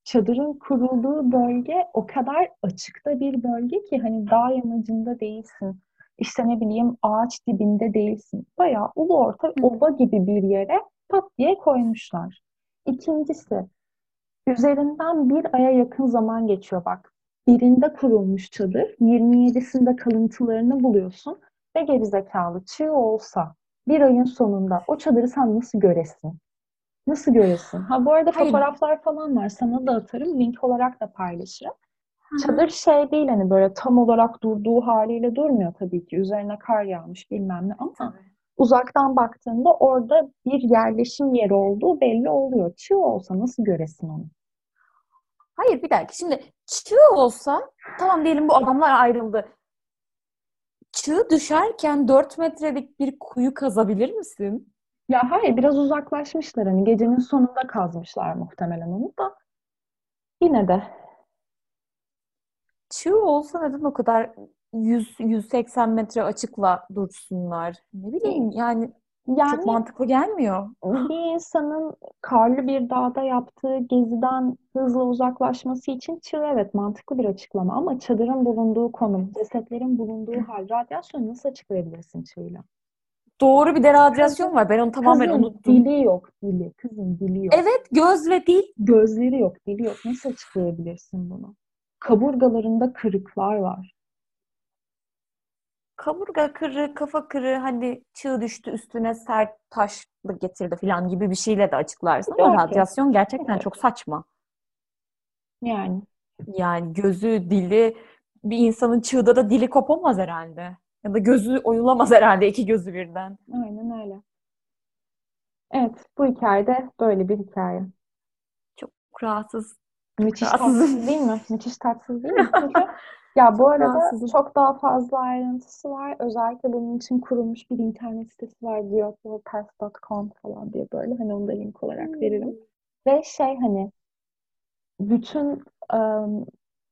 Çadırın kurulduğu bölge o kadar açıkta bir bölge ki hani dağ yamacında değilsin. İşte ne bileyim ağaç dibinde değilsin. Bayağı ulu orta Hı. ova gibi bir yere pat diye koymuşlar. İkincisi, üzerinden bir aya yakın zaman geçiyor bak. Birinde kurulmuş çadır, 27'sinde kalıntılarını buluyorsun ve gerizekalı çığ olsa bir ayın sonunda o çadırı sen nasıl göresin? Nasıl göresin? Ha bu arada Hayır. fotoğraflar falan var. Sana da atarım. Link olarak da paylaşırım. Çadır şey değil hani böyle tam olarak durduğu haliyle durmuyor tabii ki. Üzerine kar yağmış bilmem ne ama uzaktan baktığında orada bir yerleşim yeri olduğu belli oluyor. Çığ olsa nasıl göresin onu? Hayır bir dakika. Şimdi çığ olsa tamam diyelim bu adamlar ayrıldı. Çığ düşerken 4 metrelik bir kuyu kazabilir misin? Ya hayır biraz uzaklaşmışlar hani gecenin sonunda kazmışlar muhtemelen onu da. Yine de Çığ olsa neden o kadar 100 180 metre açıkla dursunlar? Ne bileyim yani yani çok mantıklı gelmiyor. bir insanın karlı bir dağda yaptığı geziden hızla uzaklaşması için çığ evet mantıklı bir açıklama ama çadırın bulunduğu konum, cesetlerin bulunduğu hal, radyasyonu nasıl açıklayabilirsin çığla? Doğru bir de radyasyon var. Ben onu tamamen Kızın unuttum. dili yok, dili. Kızın dili yok. Evet göz ve dil. Gözleri yok, dili yok. Nasıl açıklayabilirsin bunu? Kaburgalarında kırıklar var. Kaburga kırığı, kafa kırığı, hani çığ düştü üstüne sert taşlı getirdi falan gibi bir şeyle de açıklarsın ama radyasyon gerçekten Evet. çok saçma. Yani Yani gözü, dili, bir insanın çığda da dili kopamaz herhalde. Ya da gözü oyulamaz herhalde iki gözü birden. aynen öyle. Evet, bu hikayede böyle bir hikaye. Çok rahatsız. Müthiş tatsız değil mi? Müthiş tatsız değil mi? Çünkü ya bu arada rahatsızım. çok daha fazla ayrıntısı var. Özellikle bunun için kurulmuş bir internet sitesi var. geopolitest.com falan diye böyle. Hani onu da link olarak veririm. Ve şey hani bütün ım,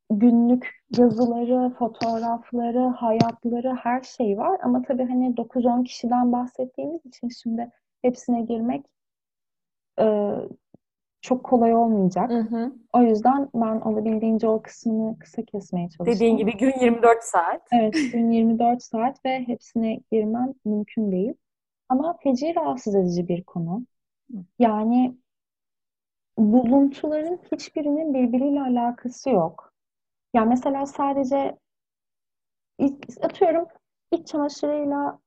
günlük yazıları, fotoğrafları, hayatları, her şey var. Ama tabii hani 9-10 kişiden bahsettiğimiz için şimdi hepsine girmek e, çok kolay olmayacak. Hı hı. O yüzden ben olabildiğince o kısmını kısa kesmeye çalıştım. Dediğin gibi gün 24 saat. Evet, gün 24 saat ve hepsine girmem mümkün değil. Ama feci rahatsız edici bir konu. Yani buluntuların hiçbirinin birbiriyle alakası yok. Yani mesela sadece atıyorum iç çamaşırıyla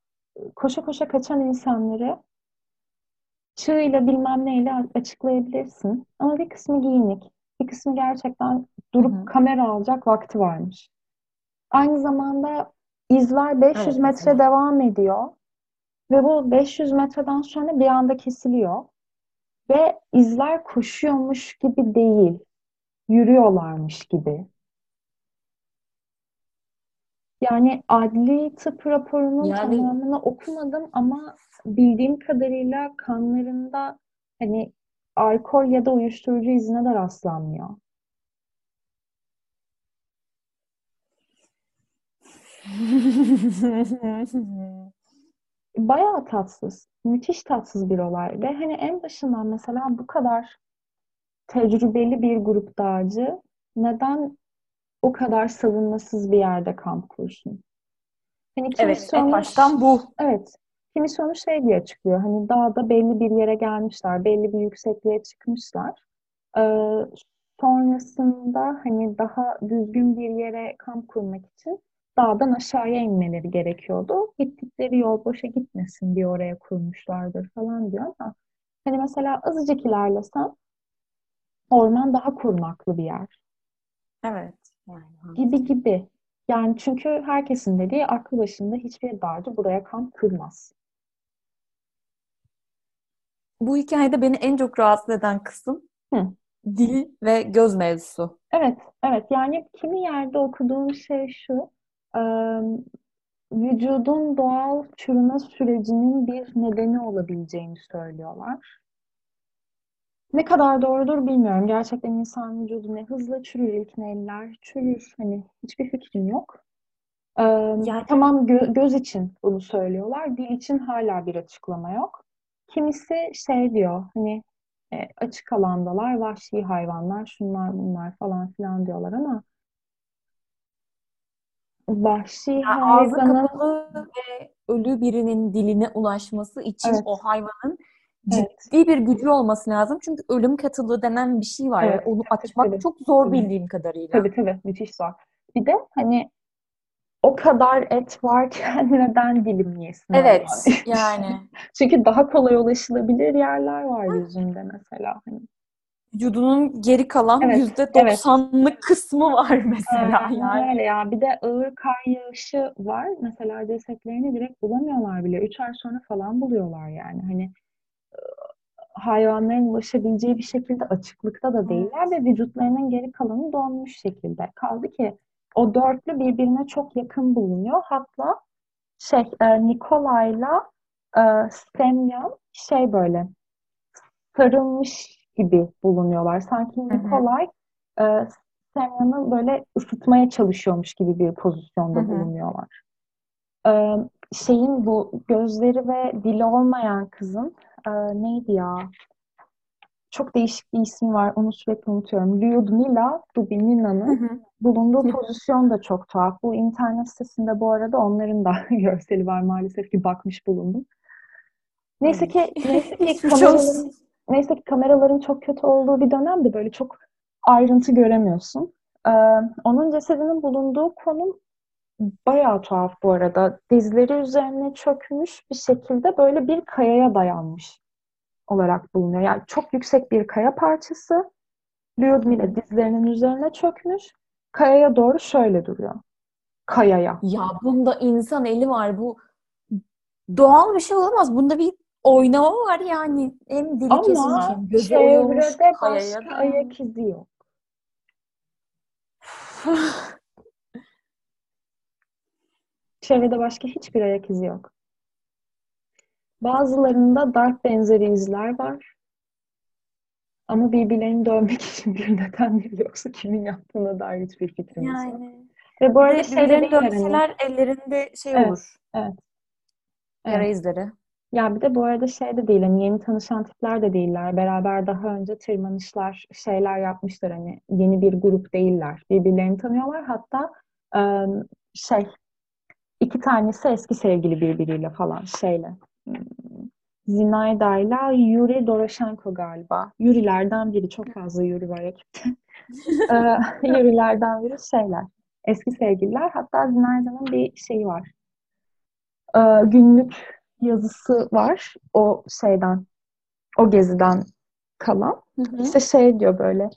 koşa koşa kaçan insanları çığıyla bilmem neyle açıklayabilirsin. Ama bir kısmı giyinik. Bir kısmı gerçekten durup Hı hı. kamera alacak vakti varmış. Aynı zamanda izler 500 Evet, metre mesela. devam ediyor. Ve bu 500 metreden sonra bir anda kesiliyor. Ve izler koşuyormuş gibi değil. Yürüyorlarmış gibi. Yani adli tıp raporunun Yani- tamamını okumadım ama bildiğim kadarıyla kanlarında hani alkol ya da uyuşturucu izine de rastlanmıyor. bayağı tatsız. Müthiş tatsız bir olay. Ve hani en başından mesela bu kadar tecrübeli bir grup dağcı neden o kadar savunmasız bir yerde kamp kursun? Hani evet, en baştan bu. Evet. Kimisi onu şey diye açıklıyor. Hani dağda belli bir yere gelmişler, belli bir yüksekliğe çıkmışlar. Ee, sonrasında hani daha düzgün bir yere kamp kurmak için dağdan aşağıya inmeleri gerekiyordu. Gittikleri yol boşa gitmesin diye oraya kurmuşlardır falan diyor ama hani mesela azıcık ilerlesen orman daha korunaklı bir yer. Evet. Yani. Gibi gibi. Yani çünkü herkesin dediği aklı başında hiçbir dağcı buraya kamp kurmaz. Bu hikayede beni en çok rahatsız eden kısım Hı. dil ve göz mevzusu. Evet, evet. Yani kimi yerde okuduğum şey şu, vücudun doğal çürüme sürecinin bir nedeni olabileceğini söylüyorlar. Ne kadar doğrudur bilmiyorum. Gerçekten insan vücudu ne hızlı çürür ilk neler çürür. Hani hiçbir fikrim yok. Ee, yani tamam gö- göz için bunu söylüyorlar. Dil için hala bir açıklama yok. Kimisi şey diyor hani e, açık alandalar, vahşi hayvanlar, şunlar bunlar falan filan diyorlar ama vahşi yani hayvanın... Ağzı kapalı ve ölü birinin diline ulaşması için evet. o hayvanın ciddi evet. bir gücü olması lazım. Çünkü ölüm katılığı denen bir şey var. Evet. Onu açmak tabii. çok zor tabii. bildiğim kadarıyla. Tabii tabii. Müthiş zor. Bir de hani o kadar et varken neden dilim yesin? Evet yani. Çünkü daha kolay ulaşılabilir yerler var yüzünde mesela. Hani. Vücudunun geri kalan yüzde evet, doksanlık evet. kısmı var mesela evet, yani. Öyle ya. Bir de ağır kar yağışı var. Mesela cesetlerini direkt bulamıyorlar bile. Üç ay sonra falan buluyorlar yani. Hani hayvanların ulaşabileceği bir şekilde açıklıkta da değiller ve vücutlarının geri kalanı donmuş şekilde. Kaldı ki o dörtlü birbirine çok yakın bulunuyor. Hatta şey e, Nikolay'la e, Semyon şey böyle sarılmış gibi bulunuyorlar. Sanki Nikolay e, Semyon'u böyle ısıtmaya çalışıyormuş gibi bir pozisyonda Hı-hı. bulunuyorlar. E, şeyin bu gözleri ve dili olmayan kızın e, neydi ya? Çok değişik bir ismi var. Onu sürekli unutuyorum. Lyudmila Dubinina'nın bulunduğu pozisyon da çok tuhaf. Bu internet sitesinde bu arada onların da görseli var maalesef ki bakmış bulundum. Neyse ki, neyse ki kameraların, neyse ki kameraların çok kötü olduğu bir dönemde böyle çok ayrıntı göremiyorsun. Ee, onun cesedinin bulunduğu konum bayağı tuhaf bu arada. Dizleri üzerine çökmüş bir şekilde böyle bir kayaya dayanmış olarak bulunuyor. Yani çok yüksek bir kaya parçası. Lyudmila dizlerinin üzerine çökmüş. Kayaya doğru şöyle duruyor. Kayaya. Ya bunda insan eli var. Bu doğal bir şey olamaz. Bunda bir oynama var yani. Hem dili Ama kesilmiş gözü çevrede başka ayak izi yok. Çevrede başka hiçbir ayak izi yok. Bazılarında darp benzeri izler var. Ama birbirlerini dövmek için bir neden değil. Yoksa kimin yaptığına dair hiçbir fikrimiz yani. yok. Ve bu arada şeyleri dövseler ellerinde şey evet, olur. Evet. Yara evet. izleri. Ya bir de bu arada şey de değil, hani yeni tanışan tipler de değiller. Beraber daha önce tırmanışlar, şeyler yapmışlar hani yeni bir grup değiller. Birbirlerini tanıyorlar. Hatta şey iki tanesi eski sevgili birbiriyle falan şeyle. Hmm, Zinayda ile Yuri Doroshenko galiba. Yurilerden biri. Çok fazla Yuri var ekipte. Yurilerden biri şeyler. Eski sevgililer. Hatta Zinayda'nın bir şeyi var. Günlük yazısı var. O şeyden, o geziden kalan. Hı hı. İşte şey diyor böyle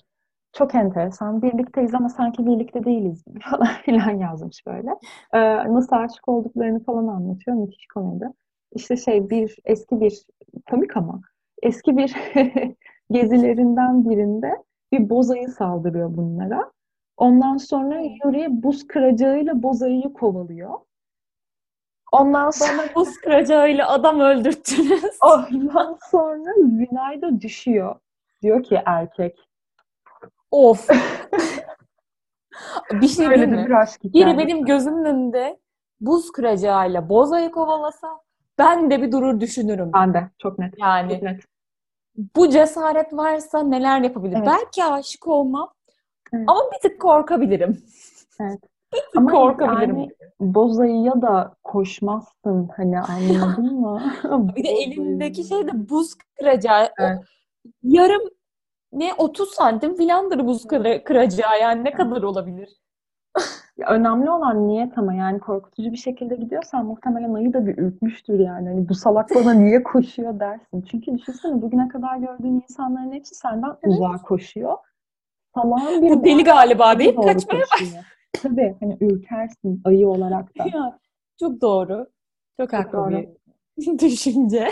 çok enteresan. Birlikteyiz ama sanki birlikte değiliz falan filan yazmış böyle. Ee, nasıl aşık olduklarını falan anlatıyor. Müthiş komedi. İşte şey bir eski bir komik ama eski bir gezilerinden birinde bir bozayı saldırıyor bunlara. Ondan sonra Yuri buz kıracağıyla bozayıyı kovalıyor. Ondan sonra buz kıracağıyla adam öldürttünüz. Ondan sonra Zinayda düşüyor. Diyor ki erkek Of. bir şey Öyle değil mi? Bir Biri benim gözümün önünde buz kıracağıyla bozayı kovalasa ben de bir durur düşünürüm. Ben de çok net. Yani Çok net. bu cesaret varsa neler yapabilir? Evet. Belki aşık olmam Evet. ama bir tık korkabilirim. Evet. Bir tık Ama korkabilirim. yani bozayıya da koşmazsın hani anladın mı? Bir de elindeki şey de buz kıracağı. O Evet. yarım ne 30 santim filandır buz kıra- kıracağı yani ne kadar olabilir? Ya önemli olan niyet ama yani korkutucu bir şekilde gidiyorsan muhtemelen ayı da bir ürkmüştür yani. Hani bu salak bana niye koşuyor dersin. Çünkü düşünsene bugüne kadar gördüğün insanların hepsi senden Evet. uzağa koşuyor. Salağın bir Bu deli galiba deyip kaçmaya koşuyor. Tabii hani ürkersin ayı olarak da. Ya, çok doğru. Çok, Çok haklı doğru. bir düşünce.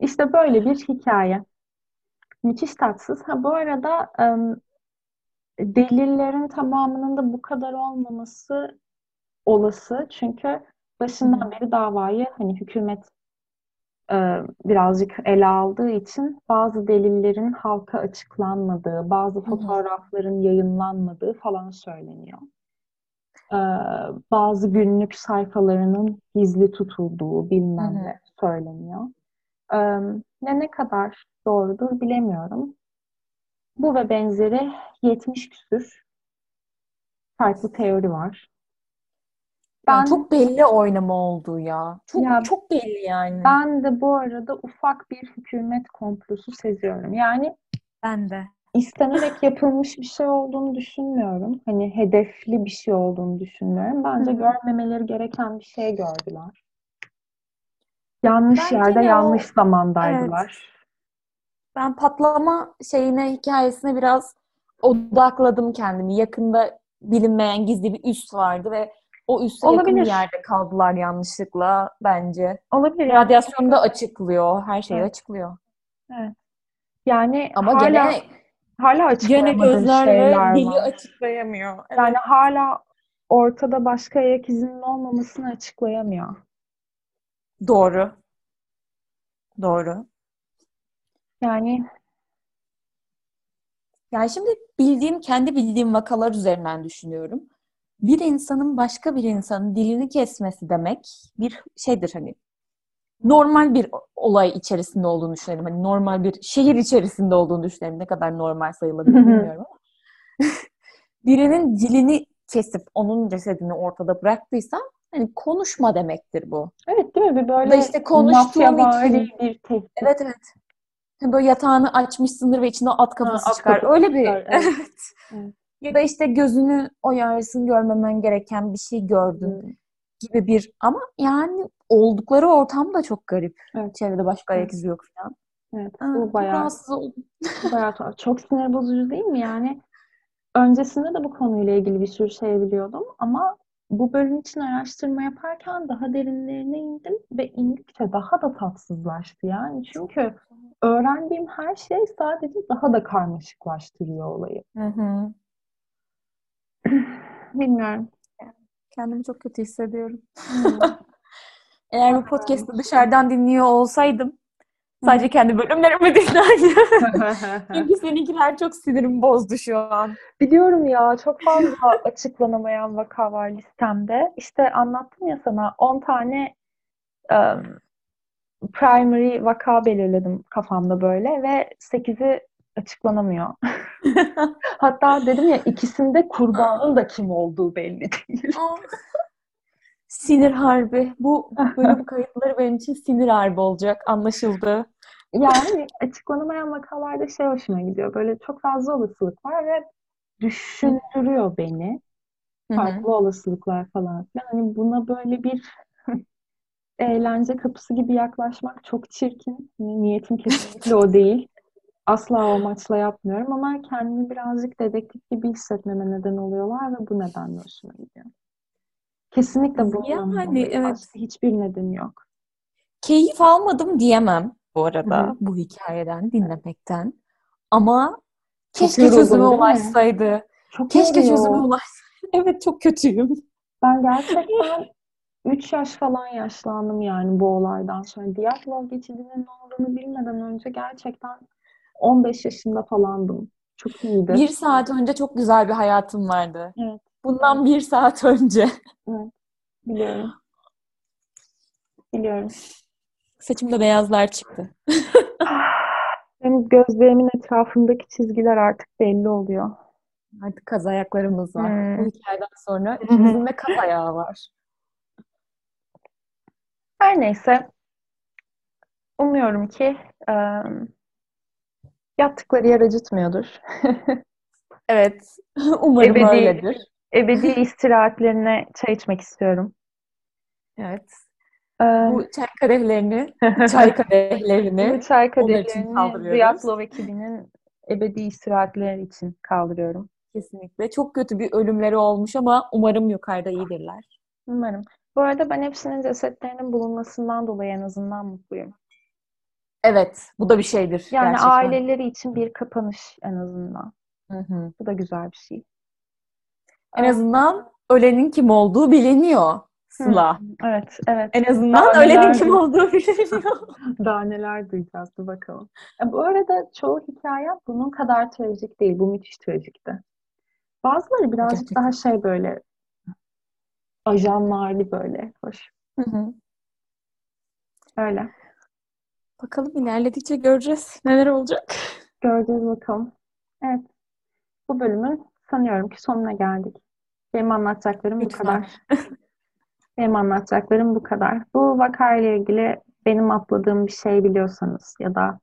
İşte böyle bir hikaye. Müthiş tatsız. Ha bu arada delillerin tamamının da bu kadar olmaması olası. Çünkü başından beri davayı hani hükümet birazcık ele aldığı için bazı delillerin halka açıklanmadığı, bazı fotoğrafların yayınlanmadığı falan söyleniyor. Bazı günlük sayfalarının gizli tutulduğu bilmem ne söyleniyor. Ne ne kadar doğrudur bilemiyorum. Bu ve benzeri 70 küsür farklı teori var. Yani Ben çok belli oynama olduğu ya. Çok Ya- çok belli yani. ben de bu arada ufak bir hükümet komplosu seziyorum. Yani Ben de. istenerek yapılmış bir şey olduğunu düşünmüyorum. Hani hedefli bir şey olduğunu düşünmüyorum. Bence Hı hı. görmemeleri gereken bir şey gördüler. Yanlış Bence yerde, de o- yanlış zamandaydılar. Ben patlama şeyine, hikayesine biraz odakladım kendimi. Yakında bilinmeyen gizli bir üs vardı ve o üsse yakın bir yerde kaldılar yanlışlıkla bence. Olabilir. Radyasyonu da açıklıyor. Her şeyi Evet. açıklıyor. Yani Ama hala gene hala gene açıklayamadığım gözler ve şeyler dili var. açıklayamıyor. Yani hala ortada başka ayak izinin olmamasını açıklayamıyor. Doğru. Doğru. Yani Yani şimdi bildiğim, kendi bildiğim vakalar üzerinden düşünüyorum. Bir insanın başka bir insanın dilini kesmesi demek bir şeydir hani normal bir olay içerisinde olduğunu düşünelim. Hani normal bir şehir içerisinde olduğunu düşünelim. Ne kadar normal sayılabilir bilmiyorum ama. Birinin dilini kesip onun cesedini ortada bıraktıysan hani konuşma demektir bu. evet değil mi? Bir Ya da böyle işte konuştuğun mafyavari için bir tehdit. Evet evet. Hani Böyle yatağını açmışsındır ve içinde at kafası at çıkar. kafası Öyle bir evet. evet. Evet. Ya da işte gözünü oyarsın görmemen gereken bir şey gördün Hmm. gibi bir ama yani oldukları ortam da çok garip. Evet. Çevrede başka ayak izi yok falan. Evet, bu bayağı rahatsız oldum. bayağı tuhaf. Çok sinir bozucu değil mi? Yani öncesinde de bu konuyla ilgili bir sürü şey biliyordum ama bu bölüm için araştırma yaparken daha derinlerine indim ve indikçe daha da tatsızlaştı yani. Çünkü öğrendiğim her şey sadece daha da karmaşıklaştırıyor olayı. Hı hı. Bilmiyorum. Kendimi çok kötü hissediyorum. Eğer bu podcast'ı dışarıdan dinliyor olsaydım sadece kendi bölümlerimi dinlerdim. Çünkü seninkiler çok sinirimi bozdu şu an. Biliyorum ya çok fazla açıklanamayan vaka var listemde. İşte anlattım ya sana 10 tane em, primary vaka belirledim kafamda böyle ve 8'i açıklanamıyor. Hatta dedim ya ikisinde kurbanın da kim olduğu belli değil. Sinir harbi. Bu bölüm kayıtları benim için sinir harbi olacak. Anlaşıldı. Yani açıklanamayan vakalarda şey hoşuma gidiyor. Böyle çok fazla olasılık var ve düşündürüyor beni. Farklı olasılıklar falan filan. Hani buna böyle bir eğlence kapısı gibi yaklaşmak çok çirkin. Hani Niyetim kesinlikle o değil. Asla o amaçla yapmıyorum ama kendimi birazcık dedektif gibi hissetmeme neden oluyorlar ve bu nedenle hoşuma gidiyor. Kesinlikle bundan Yani, evet. Hiçbir nedeni yok. Keyif almadım diyemem bu arada Hı hı. bu hikayeden, dinlemekten. Ama keşke yoruldun, çözüme ulaşsaydı. Çok Keşke yoruyor. çözüme ulaşsaydı. Evet çok kötüyüm. Ben gerçekten 3 yaş falan yaşlandım yani bu olaydan sonra. Diyatlov geçidinin ne olduğunu bilmeden önce gerçekten 15 yaşında falandım. Çok iyiydi. Bir saat önce çok güzel bir hayatım vardı. Evet. Bundan bir saat önce. Biliyorum. Biliyorum. Saçımda beyazlar çıktı. Benim gözlerimin etrafındaki çizgiler artık belli oluyor. Artık kaz ayaklarımız var. Hmm. Bu hikayeden sonra ikimizin de kaz ayağı var. Her neyse. Umuyorum ki e, yattıkları yer acıtmıyordur. Evet. Umarım Ebedi- öyledir. Ebedi istirahatlerine çay içmek istiyorum. Evet. E, Bu çay kadehlerini, çay kadehlerini bu çay kadehlerini. Ziyatlov ekibinin ebedi istirahatleri için kaldırıyorum. kesinlikle. Çok kötü bir ölümleri olmuş ama umarım yukarıda iyidirler. Umarım. Bu arada ben hepsinin cesetlerinin bulunmasından dolayı en azından mutluyum. Evet, bu da bir şeydir Yani gerçekten. aileleri için bir kapanış en azından. Hı hı. Bu da güzel bir şey. En azından ölenin kim olduğu biliniyor Sıla. Evet, evet. En azından Daha ölenin neler kim olduğu biliniyor. Daha neler duyacağız dur bakalım. E, bu arada çoğu hikaye bunun kadar trajik değil. Bu müthiş trajikti. Bazıları birazcık Gerçekten. daha şey böyle ajanlarlı böyle. Hoş. Hı hı. Öyle. Bakalım ilerledikçe göreceğiz neler olacak. Göreceğiz bakalım. Evet. Bu bölümün sanıyorum ki sonuna geldik. Benim anlatacaklarım bu Lütfen. kadar. Benim anlatacaklarım bu kadar. Bu vakayla ilgili benim atladığım bir şey biliyorsanız ya da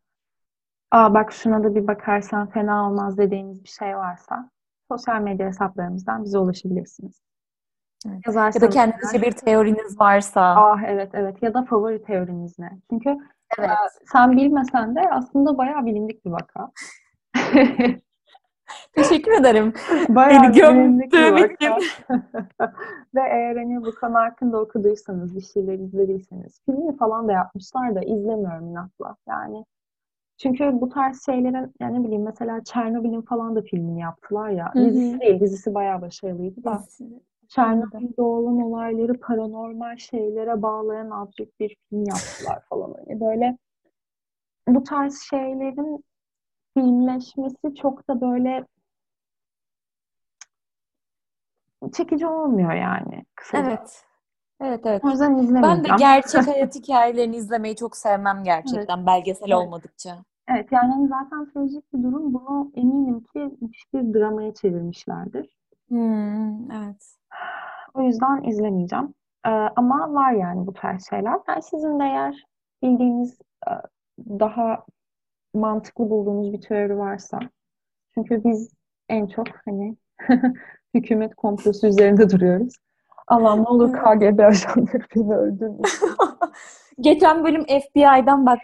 aa bak şuna da bir bakarsan fena olmaz dediğiniz bir şey varsa sosyal medya hesaplarımızdan bize ulaşabilirsiniz. Evet. Ya da kendinizce bir teoriniz varsa. Ah evet evet ya da favori teoriniz ne? Çünkü Evet. sen bilmesen de aslında bayağı bilindik bir vaka. Teşekkür ederim. Bayağı Beni gömdüğüm vaka. Ve eğer hani bu konu hakkında okuduysanız, bir şeyler izlediyseniz, filmini falan da yapmışlar da izlemiyorum inatla. Yani çünkü bu tarz şeylerin, yani ne bileyim mesela Çernobil'in falan da filmini yaptılar ya. Hı hı. Dizisi değil, dizisi bayağı başarılıydı da. Çernobil'de olan olayları paranormal şeylere bağlayan absürt bir film yaptılar falan. Hani böyle bu tarz şeylerin filmleşmesi çok da böyle çekici olmuyor yani kısaca. Evet. Evet evet. O yüzden Ben de izlemeyeceğim. gerçek hayat hikayelerini izlemeyi çok sevmem gerçekten belgesel Evet. olmadıkça. Evet yani hani zaten trajik bir durum. Bunu eminim ki hiçbir dramaya çevirmişlerdir. Hmm, evet. O yüzden izlemeyeceğim. Ee, ama var yani bu tarz şeyler. Yani sizin de eğer bildiğiniz e, daha mantıklı bulduğunuz bir teori varsa. Çünkü biz en çok hani hükümet komplosu üzerinde duruyoruz. Allah'ım ne olur KGB ajanları beni öldürmesin. Geçen bölüm FBI'dan bak.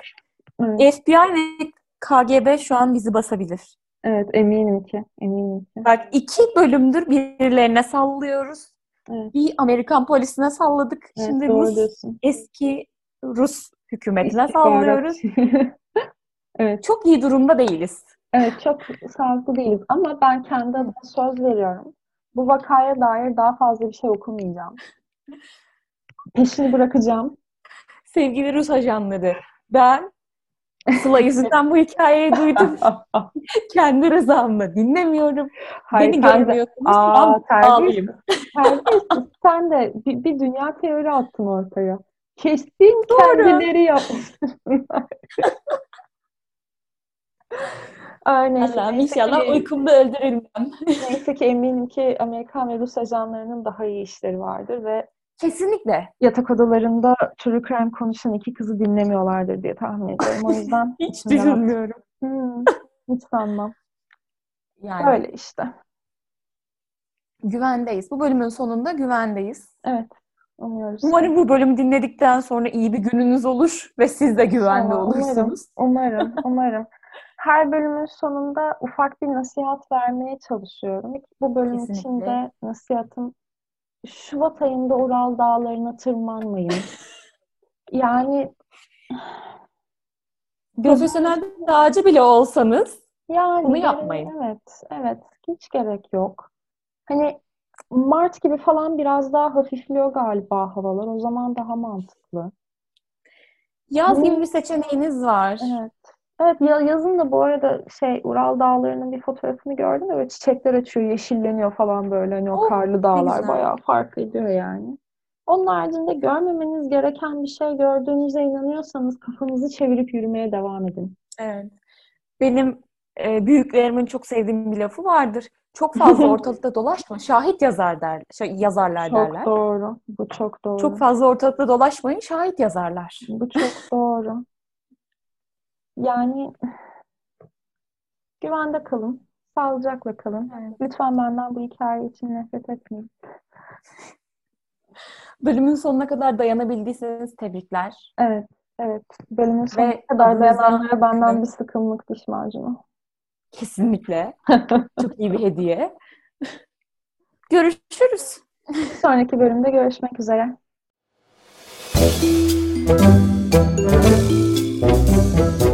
Evet, FBI ve KGB şu an bizi basabilir. evet eminim ki. Eminim ki. Bak iki bölümdür birilerine sallıyoruz. Evet. Bir Amerikan polisine salladık. Evet, Şimdi Rus, diyorsun. eski Rus hükümetine İstihbarat. sallıyoruz. Evet. Çok iyi durumda değiliz. Evet çok sağlıklı değiliz ama ben kendi adıma söz veriyorum. Bu vakaya dair daha fazla bir şey okumayacağım. Peşini bırakacağım. Sevgili Rus ajanları, ben Sıla yüzünden bu hikayeyi duydum. Kendi rızamla dinlemiyorum. Hayır, Beni görmüyorsunuz. Aa, Aa, terbiyesiz. Sen de bir, bir dünya teori attın ortaya. Kesin Doğru. kendileri yapmışlar. Neyse, Allah'ım inşallah ki- uykumda öldürülmem. Neyse ki eminim ki Amerikan ve Rus ajanlarının daha iyi işleri vardır ve Kesinlikle. yatak odalarında true crime konuşan iki kızı dinlemiyorlardır diye tahmin ediyorum. O yüzden Hiç düşünmüyorum. Hmm, hiç sanmam. Yani Öyle işte. güvendeyiz. Bu bölümün sonunda güvendeyiz. Evet. Umuyoruz. Umarım bu bölümü dinledikten sonra iyi bir gününüz olur ve siz de güvende İnşallah, olursunuz. Umarım, umarım. Her bölümün sonunda ufak bir nasihat vermeye çalışıyorum. Bu bölüm Kesinlikle. için de nasihatım Şubat ayında Ural Dağları'na tırmanmayın. Yani Profesyonel dağcı bile olsanız yani Bunu yapmayın. Evet, evet. Hiç gerek yok. Hani Mart gibi falan biraz daha hafifliyor galiba havalar. O zaman daha mantıklı. yaz Bunu- gibi bir seçeneğiniz var. Evet. Evet ya yazın da bu arada şey Ural Dağları'nın bir fotoğrafını gördüm de böyle çiçekler açıyor, yeşilleniyor falan böyle hani o Oh, karlı dağlar güzel. bayağı fark ediyor yani. Onun haricinde görmemeniz gereken bir şey gördüğünüze inanıyorsanız kafanızı çevirip yürümeye devam edin. Evet. Benim e, büyüklerimin çok sevdiğim bir lafı vardır. Çok fazla ortalıkta dolaşma. Şahit yazar der, şey, yazarlar Çok derler. doğru. Bu çok doğru. Çok fazla ortalıkta dolaşmayın. Şahit yazarlar. Bu çok doğru. Yani güvende kalın. Sağlıcakla kalın. Evet. Lütfen benden bu hikaye için nefret etmeyin. Bölümün sonuna kadar dayanabildiyseniz tebrikler. Evet, evet. Bölümün sonuna Ve kadar dayananlara benden bir sıkımlık diş macunu. Kesinlikle. Çok iyi bir hediye. Görüşürüz. Bir sonraki bölümde görüşmek üzere.